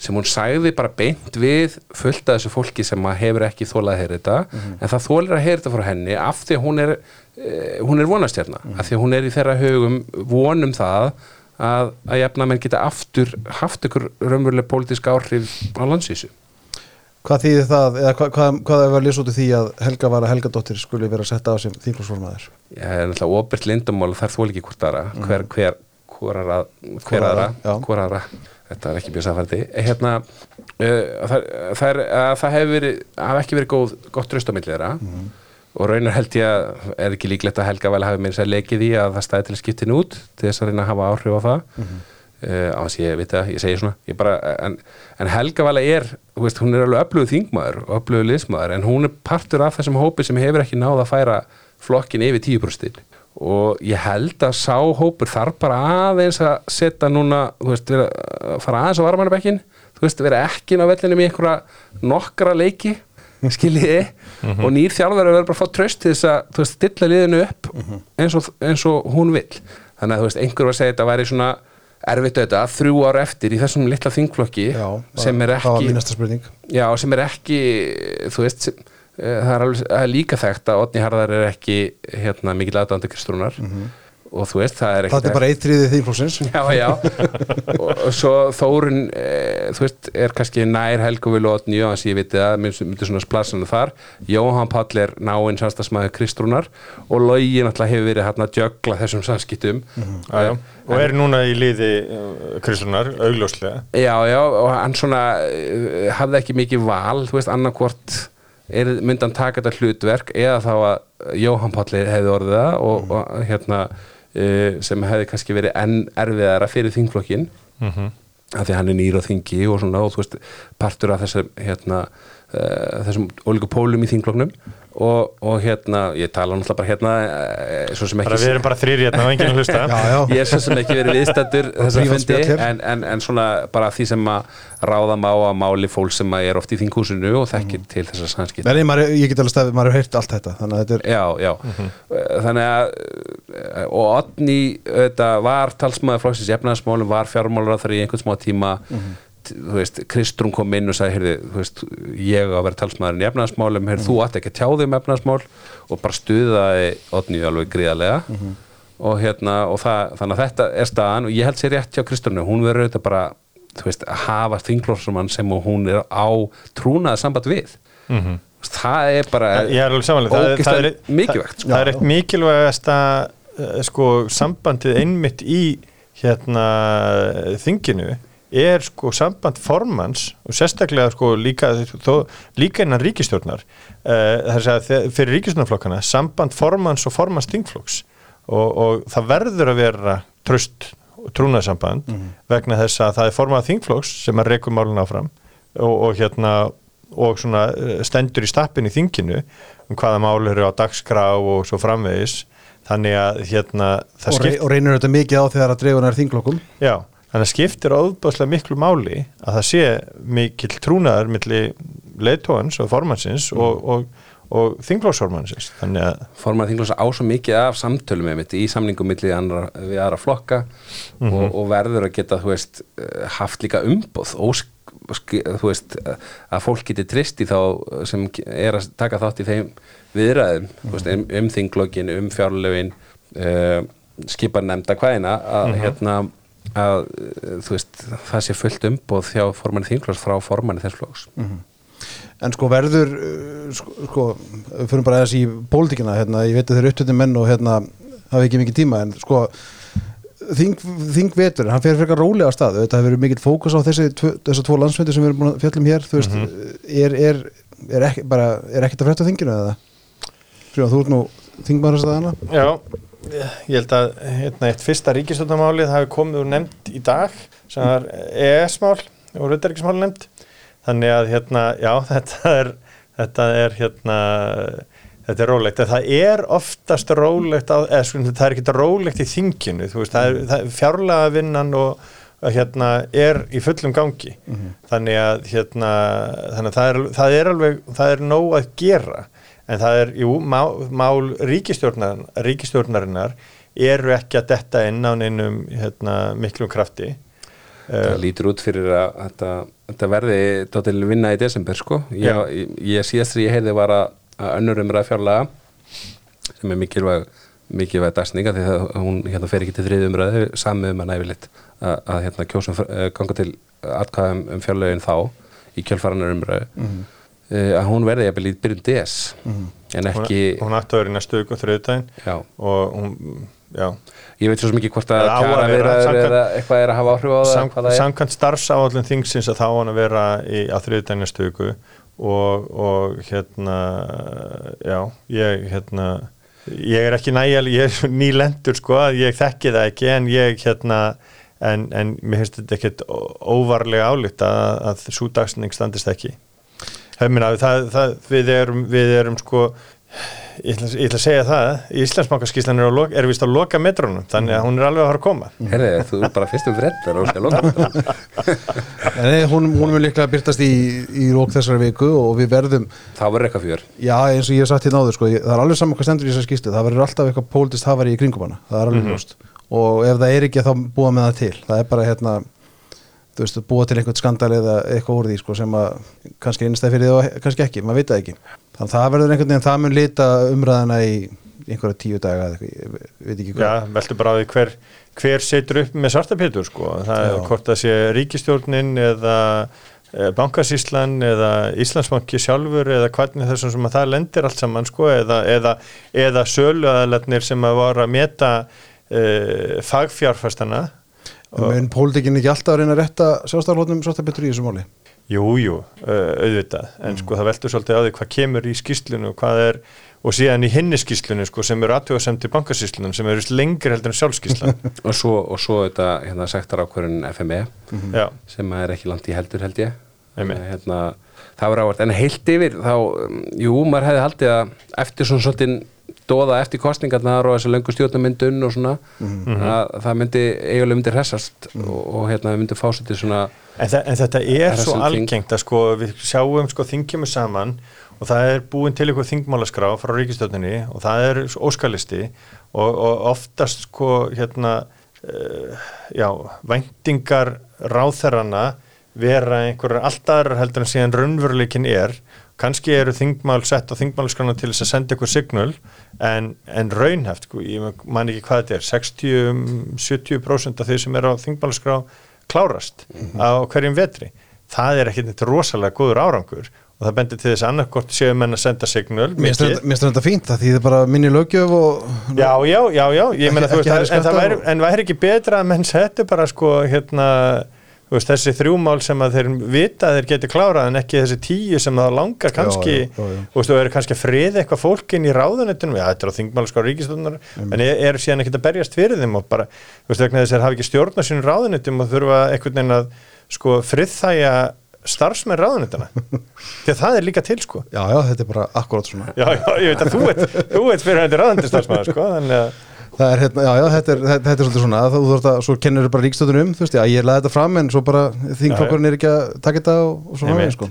sem hún sagði bara beint við fullt af þessu fólki sem hefur ekki þólað að heyra þetta en það þólir að heyra þetta frá henni af því að hún er, eh, hún er vonastjarna af því að hún er í þeirra hugum vonum það að, að jafna menn geta aftur haft ykkur raunveruleg pólitísk áhrif á landsvísu. Hvað þýðir það, eða hvað, hvað, hvað er að lýsa út í því að Helga var að Helgadóttir skuli vera að setja á sem þínglúsformaður ég er náttúrulega óbært lindamál þar þól ekki hvort aðra. Hver, hver, hver, aðra, hver aðra, já. hver aðra þetta er ekki mjög samfældi hérna, uh, það, það, er, að það hefur verið, ekki verið góð, gott milli þeirra. Og raunar held ég að er ekki líklegt að Helga vel hafi mér sér leikið í að það stæði til að skiptin út til þess að reyna að hafa áhrif á það. Mm á þess að ég veit það, ég segi svona ég bara, en, en Helga vel er veist, hún er alveg öflugur þingmaður og öflugur liðsmaður en hún er partur af þessum hópi sem hefur ekki náð að færa flokkin yfir 10% og ég held að sá hópur þarf bara aðeins að setja núna, þú veist, vera, að fara aðeins á varmannabekkin, þú veist, vera ekki á vellinum í einhverja nokkra leiki skiljiði. Og nýr þjálfur að vera bara að fá tröst til þess að þú veist, stilla liðinu upp eins, og, eins og hún vill. Þannig að þú veist, einhver var að segja þetta væri svona erfitt auðvitað, þrjú ára eftir í þessum litla þingflokki Já, sem er ekki Já, sem er ekki, þú veist, sem, það er, alveg, það er líka þekkt að Otni Harðar er ekki hérna, mikil aðdandi Kristrúnar. Og þú veist, það er ekki Það er bara eitt þriðið þínglúsins <laughs> Já, já, og, og svo Þórun, e, þú veist, er kannski nær Helguvil og Otni Jóhans, ég veit það, myndir svona splasinu þar, Jóhann Páll er náinn samstagsmaður Kristrúnar og Logi náttúrulega hefur verið hérna að jögla þessum samskiptum. Já, já. og er núna í liði Kristunar, augljóslega. Já, já, og hann svona hafði ekki mikið val, þú veist, annarkvort er, myndi hann taka þetta hlutverk eða þá að Jóhann Palli hefði orðið það og, og hérna uh, sem hefði kannski verið enn erfiðara fyrir þingflokkin mm -hmm. af því hann er nýr á þingi og svona og þú veist, partur af þessum hérna, uh, þessum ólíku pólum í þingflokknum og, og hérna, ég tala náttúrulega bara hérna svo sem bara við erum bara þrýr hérna og enginn að hlusta. <laughs> Já, já, ég er svo sem ekki verið viðstættur <laughs> þessar Prívat fundi en, en, en svona bara því sem að ráða má að máli fólk sem að er oft í þinghúsinu og þekkir til þessar samskipt Nei, maður, ég get alveg stafið, maður hefur heyrt allt þetta þannig að þetta er, já, já. Þannig að eh, og Otni þetta var talsmaður flóksins efnaðasmálum var fjármálur á þar í einhvern smá tíma. T- þú veist, Kristrún kom inn og sagði heyrði, þú veist, ég á að vera talsmaðurinn í efnaðasmálum, heyrði, þú átt ekki að tjáði um efnaðasmál og bara stuðaði Otni alveg gríðarlega. Og hérna, og það, þannig að þetta er staðan og ég held sér rétt hjá Kristrúnu, hún verður auðvitað bara þú veist, að hafa þinglófsmann sem hún er á trúnaða samband við. Mhm. það er bara er- mikilvægt, sko. það er eitt mikilvægasta eh, sko, sambandið einmitt í hérna þinginu er sko samband formans og sérstaklega sko líka, þó, líka innan ríkistjórnar uh, þess að fyrir ríkistjórnarflokkana samband formans og formans þingflokks. Og, og það verður að vera tröst trúnaðsamband vegna þess að það er formað þingflokks sem að reykum málun áfram og, og hérna og svona eh, stendur í stappin í þinginu um hvaða mál eru á dagskrá og svo framvegis. Þannig að hérna og, rey, og reynir þetta mikið á þegar að dreifuna er þinglokkum já, þannig að skiptir óbúðslega miklu máli að það sé mikill trúnaður milli leitóans og formansins og, og, og þingflóksformansins þannig að formað þinglósa á svo mikið af samtölum einmitt í samningum milli annara, við aðra flokka og, og verður að geta veist, eh, haft líka umboð. Og þú veist eh, að fólk geti trist í þá sem er að taka þátt í þeim viðræðum þú veist, um, um þinglókin, um fjárlögin uh, skipar nefnda hvaðina að hérna að eh, þú veist, það sé fullt umboð hjá formanni þinglós frá formanni þess flóks En sko verður, uh, sko, sko við fyrir bara aðeins í pólitíkina, hérna, ég veit að þeir eru upptöndin menn og hérna hafa ekki mikið tíma, en sko þing, þingvetur, hann fer frekar rólega á stað, þetta hefur verið mikill fókus á þessi þessar tvo landsfendi sem við erum búin að fjallum hér, þú veist, er, er, er, ekki, bara, er ekkert að frétta á þinginu eða? Frjóðan, þú ert nú þingmaður þess að hana? Já, ég held að hérna, eitt fyrsta ríkistjórnarmálið hafi komið úr nefnd í dag sem var ES-mál og raudaríkismál nefnd. Þannig að hérna, já, <laughs> þetta er þetta er hérna þetta er rólegt, en það er oftast rólegt, á, eða sko, það er ekki rólegt í þinginu, þú veist, það er, það er fjárlega vinnan og hérna er í fullum gangi. Þannig að hérna þannig að það er, það er alveg, það er nóg að gera en það er, jú, mál, mál ríkistjórnar, ríkistjórnarinnar eru ekki að detta inn á neinum hérna, miklum krafti Það lítur út fyrir að þetta, þetta verði tóttil vinna í desember sko. Ég, ég, ég síðast þegar ég heyrði var að, að önnur umræða fjárlaga sem er mikilvæg mikilvæg dagsninga því að hún hérna fer ekki til þriði umræðu sami um að næfilitt að, hérna kjósum uh, ganga til atkvæðum um fjárlagin þá í kjölfaranar umræðu Mhm. uh, að hún verði jafnvel í byrjun DS en ekki hún, ætti að vera í næstu viku þriðdægin já, og hún, já. Ég veit svo ekki hvort að að kjara vera eða eitthvað er að hafa áhrif á Sam, það samkvæmt starfsáallin þingsins að þá hann að vera í, á þriðdægin næstu viku. Og, og hérna já, ég hérna ég er ekki nægjal, ég er <laughs> nýlendur sko, ég þekki það ekki en ég hérna en, en mér finnst þetta ekkert óvarlega álykt að, að svo dagsning standist ekki Hefmina, það, það, við, erum, við erum sko ég ætla, ég ætla að segja það Íslandsbankaskíslan er, er vist að loka metrónum þannig að hún er alveg að fara að koma. Herði, þú er bara fyrstum freddur og skal loka Nei, hún, hún mun líklega byrtast í, í rók þessari viku og við verðum þá verður eitthvað fjör. Já, eins og ég hef sagt hérna áður, sko, ég, það er alveg saman hvað stendur í þessar skýstu, það verður alltaf eitthvað pólitist hafari í kringum hana, það er alveg Mhm. ljóst. Og ef það er ekki þá búa með það til það er bara hérna þú veist, búa til einhvern skandal eða eitthvað úr því sko, sem að kannski einnstæð fyrir því og kannski ekki, maður veit það ekki. Þannig að það verður einhvern veginn, það mun lita umræðina í einhverja tíu daga eða eitthvað, ég veit ekki hvað. Já, veltu bara á því hver, hver setur upp með svartapétur sko, það er hvort það sé ríkistjórnin eða eh, bankasíslan eða Íslandsbanki sjálfur eða hvernig þessum sem að það lendir allt saman sko, eða, eða, eða söluaðalarnir sem að voru að meta uh, fagfjárfastana En mun pólitikinn ekki alltaf að reyna að rétta sjálfstæðarlótnum svolítið í þessu máli? Jú, jú, auðvitað. En sko það veltur svolítið á því hvað kemur í skýslinu og hvað er, og síðan í hinni skýslinu sko sem eru aðtjóðasemti bankasíslunum sem eru lengri heldur en sjálfskýslan <laughs> og svo, og svo þetta hérna, sektar ákvörðun FME Já, sem er ekki langt í heldur held ég. Einmitt. hérna, það var ávart en heilt yfir þá, jú, maður hefði haldið að eftir svona svolítið dóða eftir kostningarnar og þessi löngu stjórnumyndun og svona að það myndi eiginlega myndi hressast og, og hérna myndi fá svolítið svona En, þa en þetta er Það svo algengt að sko við sjáum sko þingjumur saman og það er búin til ykkur þingmálaskrá frá ríkistöldinni og það er óskalisti og, og oftast sko hérna uh, já, væntingar ráþerrana vera einhverjar alltaf heldur en síðan raunveruleikin er kannski eru þingmál sett á þingmálaskrana til þess að senda ykkur signal en, en raunhæft, sko, ég man ekki hvað þetta er 60-70% af þeir sem eru á þingmálaskrá klárast á hverjum vetri. Það er ekki neitt rosalega góður árangur og það bendir til þess að annarkort séu menn að senda signal Mér finnst þetta- þetta fínt það því er bara minni lögjöf og Já, já, já, já, ég Ekki- þú veist, en, það væri, en væri ekki betra að menn settu bara sko, hérna, veist, þessi þrjúmál sem að þeir vita að þeir geti klárað en ekki þessi tíu sem það langar kannski, já, já, já. þú eru kannski að friða eitthvað fólkin í ráðunetunum, já, þetta er á þingmál sko ríkistöndar, en er, er síðan ekkert að berjast fyrir þeim og bara, þú veist, vegna þess að þeir hafa ekki stjórn á sínum ráðunetum og þurfa einhvern veginn að, sko, friðþæja starfsmenn ráðunetuna <laughs> því að það er líka til, sko. Já, já, þetta er bara akkurat svona. Já, já, ég veit að þú ert, þú ert fyrir hætti ráðundistarfsmaður, sko, þannig að Það er hérna, já, já, þetta er, þetta, þetta er svolítið svona þú þurft að, svo kennur þú bara ríkstöðunum um þú veist, já, ég laði þetta fram en svo bara þingflokkurinn er ekki að taka þetta og, og svona sko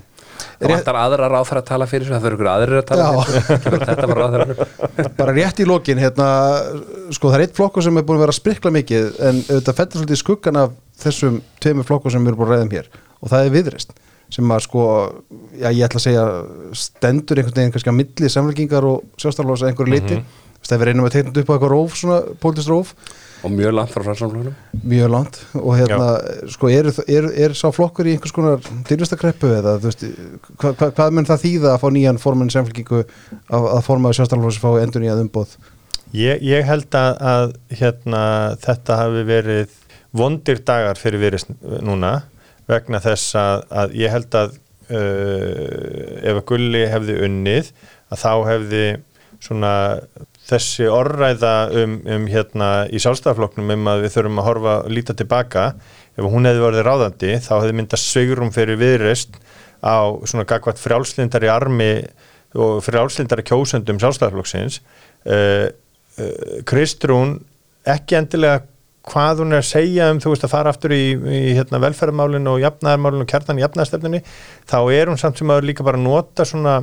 Það vantar aðra ráðfæra að tala fyrir sig, það þurfa ykkur aðrir að tala Já. fyrir. Kemur Þetta var ráðfæra. <laughs> bara rétt í lokin, hérna sko það er eitt flokkur sem er búin að vera að sprikla mikið en auðvitað fettir svolítið í skuggan af þessum tveimur flokkur sem við erum búin að ræða um hér og það er viðrist sem að sko, já ég ætla að segja stendur einhvern veginn kannski á milli samfélkingar og sjálfstæðalóðs að einhverju liti mm -hmm. Það við reynum að teikna upp á eitthvað róf svona pólitískt róf, Og mjög langt frá fransamflóknum. mjög langt. Og hérna, sko, er, er, er sá flokkur í einhvers konar dýrvistakreppu eða, þú veist, hva, hva, hvað mun það þýða að fá nýjan formann samfélkingu að, að formaður sjálfstæðalóðs fá endur nýjað umboð? Ég, ég held að, að hérna, þetta hafi verið vondir dagar fyrir virðist núna vegna þess að, að ég held að uh, ef að Gulli hefði unnið að þá hefði svona þessi orræða um, um hérna í sjálfstæðaflokknum um að við þurfum að horfa og líta tilbaka ef hún hefði verið ráðandi þá hefði myndast sveigurum fyrir viðreist á svona gagvat frjálslindari armi og frjálslindari kjósendum sjálfstæðaflokksins uh, uh, Kristrún ekki endilega hvað hún er að segja um þú veist að fara aftur í, í hérna, velferðarmálinu og jafnæðarmálinu og kjartan í jafnæðarstefninu þá er hún samt sem að líka bara nota svona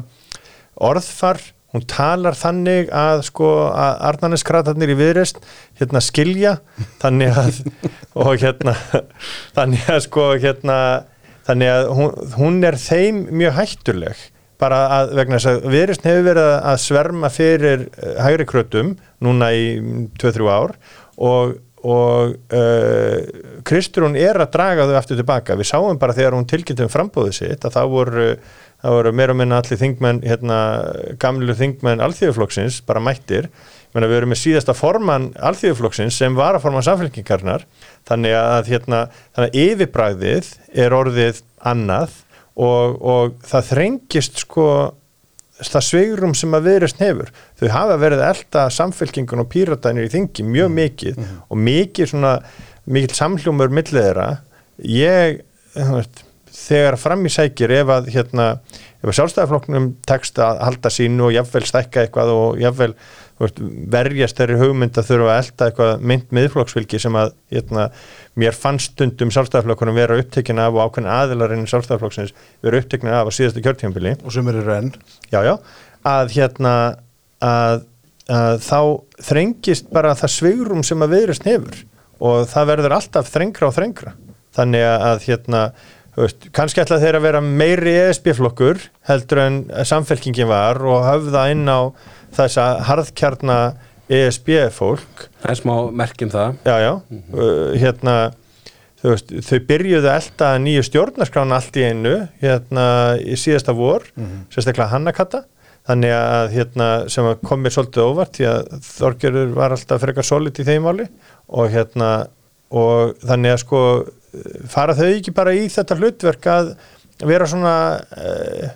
orðfar hún talar þannig að sko að Arnarneskratarnir í viðreist hérna skilja þannig að <laughs> og hérna þannig að sko hérna þannig að hún, hún er þeim mjög hættuleg. Bara að vegna þess að viðreist hefur verið að sverma fyrir uh, hægri krötum núna í 2-3 ár og og uh, Kristrún er að draga þau aftur tilbaka við sáum bara þegar hún tilkynntum frambóðið sitt að það voru, það voru meira og minna allir þingmenn, hérna, gamlu þingmenn alþjóðuflokksins, bara mættir. Menna, við erum með síðasta formann alþjóðuflokksins sem var að forman samfélkingarnar þannig að, hérna, þannig að yfirbræðið er orðið annað og, og það þrengist sko það sveigrum sem að viðrest hefur. Þau hafa verið að elda samfélkingun og píratænir í þingi mjög mikið og mikið svona, mikið samhljómur millið þeirra. Ég, þú veist, þegar fram í sækir ef að hérna, ef að sjálfstæðaflokknum tekst að halda sínu og jafnvel stækka eitthvað og jafnvel veist, verjast þeirri hugmynd að þurfa að elda eitthvað mynd miðflokksfylgi sem að hérna, mér fannst stundum sjálfstæðaflokkunum vera upptekinn af og ákveðin aðilarinn sjálfstæðaflokksins vera upptekinn af á síðastu kjörtíðanbili og sem eru renn já, já, að hérna að, að þá þrengist bara það svigrum sem að viðrist hefur og það verður alltaf þrengra og þrengra. Þannig að hérna veist, kannski ætla þeir að vera meiri ESB-flokkur heldur en samfélkingin var og höfða inn á þessa harðkjarna ESB-fólk Það er smá merkjum það. já, já, uh, hérna veist, þau byrjuðu elda nýju stjórnarskrána allt í einu hérna í síðasta vor sérstaklega Hannakatta þannig að hérna sem að kom mér svolítið óvart því að Þorgerur var alltaf frekar solid í þeim máli og hérna og þannig að sko fara þau ekki bara í þetta hlutverk að vera svona uh,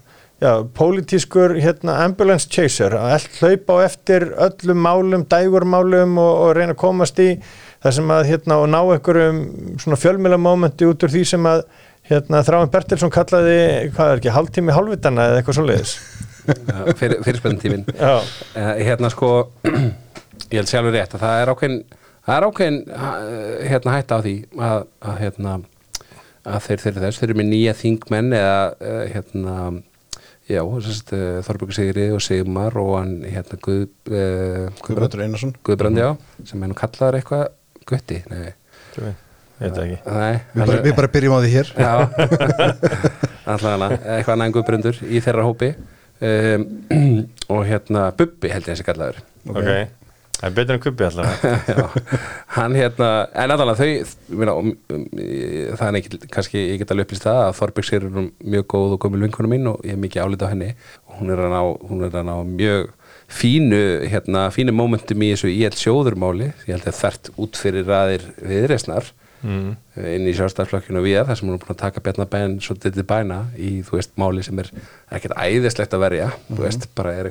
já, pólitískur hérna, ambulance chaser að hlaupa á eftir öllum málum, dægurmálum og, og reyna að komast í það sem að hérna og ná einhverjum svona fjölmjölamómenti út úr því sem að hérna Þráin Bertilsson kallaði hvað er ekki, hálftími hálfvitana eða eitthvað svoleiðis fyrir, fyrirspennum tímin. Já, Hérna sko, <clears throat> ég held sjálfur rétt að það er ákveðin, það er ákveðin hérna hætta á því að, að hérna að þeir þeir þess, þeir eru með nýja þingmenn eða uh, hérna já, uh, Þorbjörg Sigri og Sigmar og hann hérna Guð, uh, Guðbrandur Einarsson. Guðbrand, já, sem er nú kallaður eitthvað gutti, nei, það nei. Við bara, við bara byrjum á því hér. <laughs> Allavega eitthvað annað en Guðbrundur í þeirra hópi. Um, <clears throat> og hérna Bubbi held ég þessi kallaður. Ok, Það er betur en kubbi alltaf. <laughs> Já, hann hérna en allavega þau meina, um, það er ekki, kannski ég get alveg upplýst það að Þorbjörg sér er mjög góð og gömul vinkonu mín og ég hef mikið álít á henni. Og hún er að ná, hún er að ná mjög fínu, hérna, fínu momentum í þessu íhjald sjóðurmáli. Ég held að þert út fyrir raðir viðreisnar mm. inn í sjálfstæðsflokkinu við þar sem hún er búin að taka Bjarnabæn svolítið til bæna í, þú veist, máli sem er ekkert æðislegt að verja, þú veist, bara er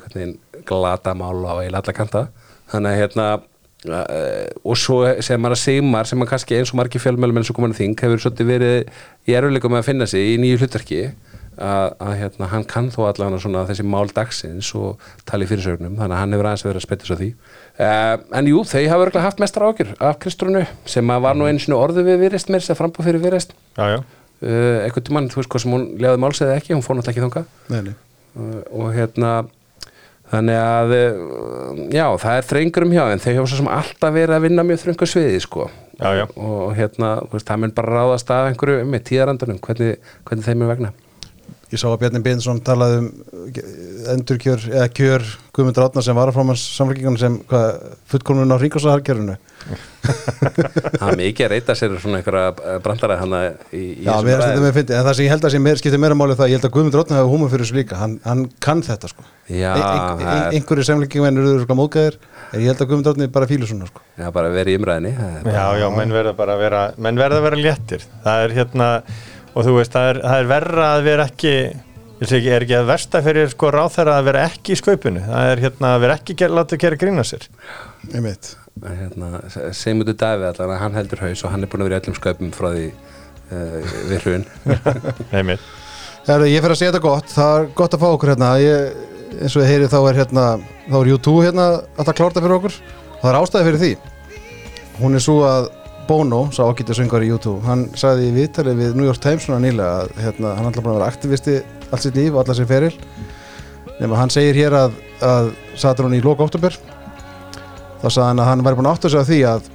þannig að hérna uh, og svo sem maður að Sigmar sem að kannski eins og margir fjölmjölum eins og komin að þing hefur svolítið verið í erfuleikum að finna sig í nýju hlutverki að, að hérna, hann kann þó allavega svona þessi mál dagsins og tali í fyrirsögnum þannig að hann hefur aðeins verið að spetja svo því. Uh, en jú, þau hafa örgulega haft mestar ágjur af Kristrúnu sem að var nú einu svona orðu við virist mér sem frambúð fyrir virist uh, einhvern tímann, þú veist hvað sem hún legaði máls eða ekki, hún fór náttúrulega ekki nei. uh, og hérna þannig að uh, já, það er þrengurum hjá en þau hafa svo sem alltaf verið að vinna mjög þröngu sviði sko. Já, já. og hérna, veist, það mun bara ráðast af einhverju með tíðarandunum, hvernig, hvernig þeim er vegna Ég sá að Bjarni Bindsson talaði um endurkjör eða kjör Guðmundur Átnar sem var að frámanns samfélkingunum sem fullkomnun á ríkosarkerfinu það er mikið að reyta sér svona einhverja brandara hana í, í Já, finnst ræðum. þetta með fyndi en það sem ég held að sé meir, skiptir meira máli það ég held að Guðmundur Átnar hefur húma fyrir þessu líka hann, hann kann þetta sko. Já, ein, ein, er- einhverju samfélkingun eru svona móðgæðir en ég held að Guðmundur Átnar bara fílu svona sko. Já, bara verið í umræðinni er bara- Já, já, menn verða bara að vera menn verða að og þú veist, það er, það er verra að vera ekki ég sé ekki, er ekki að versta fyrir sko ráþæra að vera ekki í skaupinu? Það er hérna að vera ekki ger, láta gera grína sér. Einmitt. hérna, Sigmundur Davíð allan að hann heldur haus og hann er búin að vera í öllum sköpum frá því uh, við <laughs> Herru, ég fer að segja þetta gott, það er gott að fá okkur hérna. Ég, eins og ég heyri þá er hérna þá er U2 hérna alltaf klárta fyrir okkur. Og það er ástæði fyrir því. Hún er svo að Bono, sá ágætið söngar í U2 hann sagði í viðtali við New York Times svona nýlega að hérna, hann búin að vera aktivisti allt sitt líf og allar sér feril. Nema hann segir hér að, að satur hann í loka oktober þá sagði hann að hann væri búin að átta sig á því að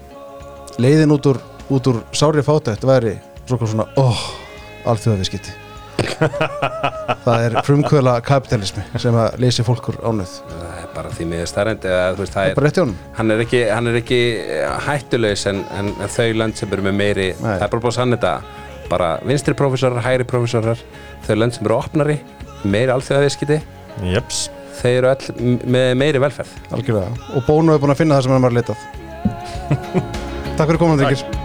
leiðin út úr, úr sári fátætt væri svona, oh, alþjóðaviskiti það er frumkvöla kapitalismi sem að leysi fólkur ánöð það er bara því miður starrend hann er ekki, hann er ekki eh, hættulaus en, en, en þau lönd sem eru með meiri Nei. það er bara búin að sann þetta. Bara vinstri prófessorar, hægri prófessorar þau lönd sem eru opnari meiri alþjóðaviskiti Jeps. Þau eru öll m- með meiri velferð. Algjörlega. Og Bono er búin að finna það sem hann var að leitað <laughs> Takk fyrir komin, Ríkir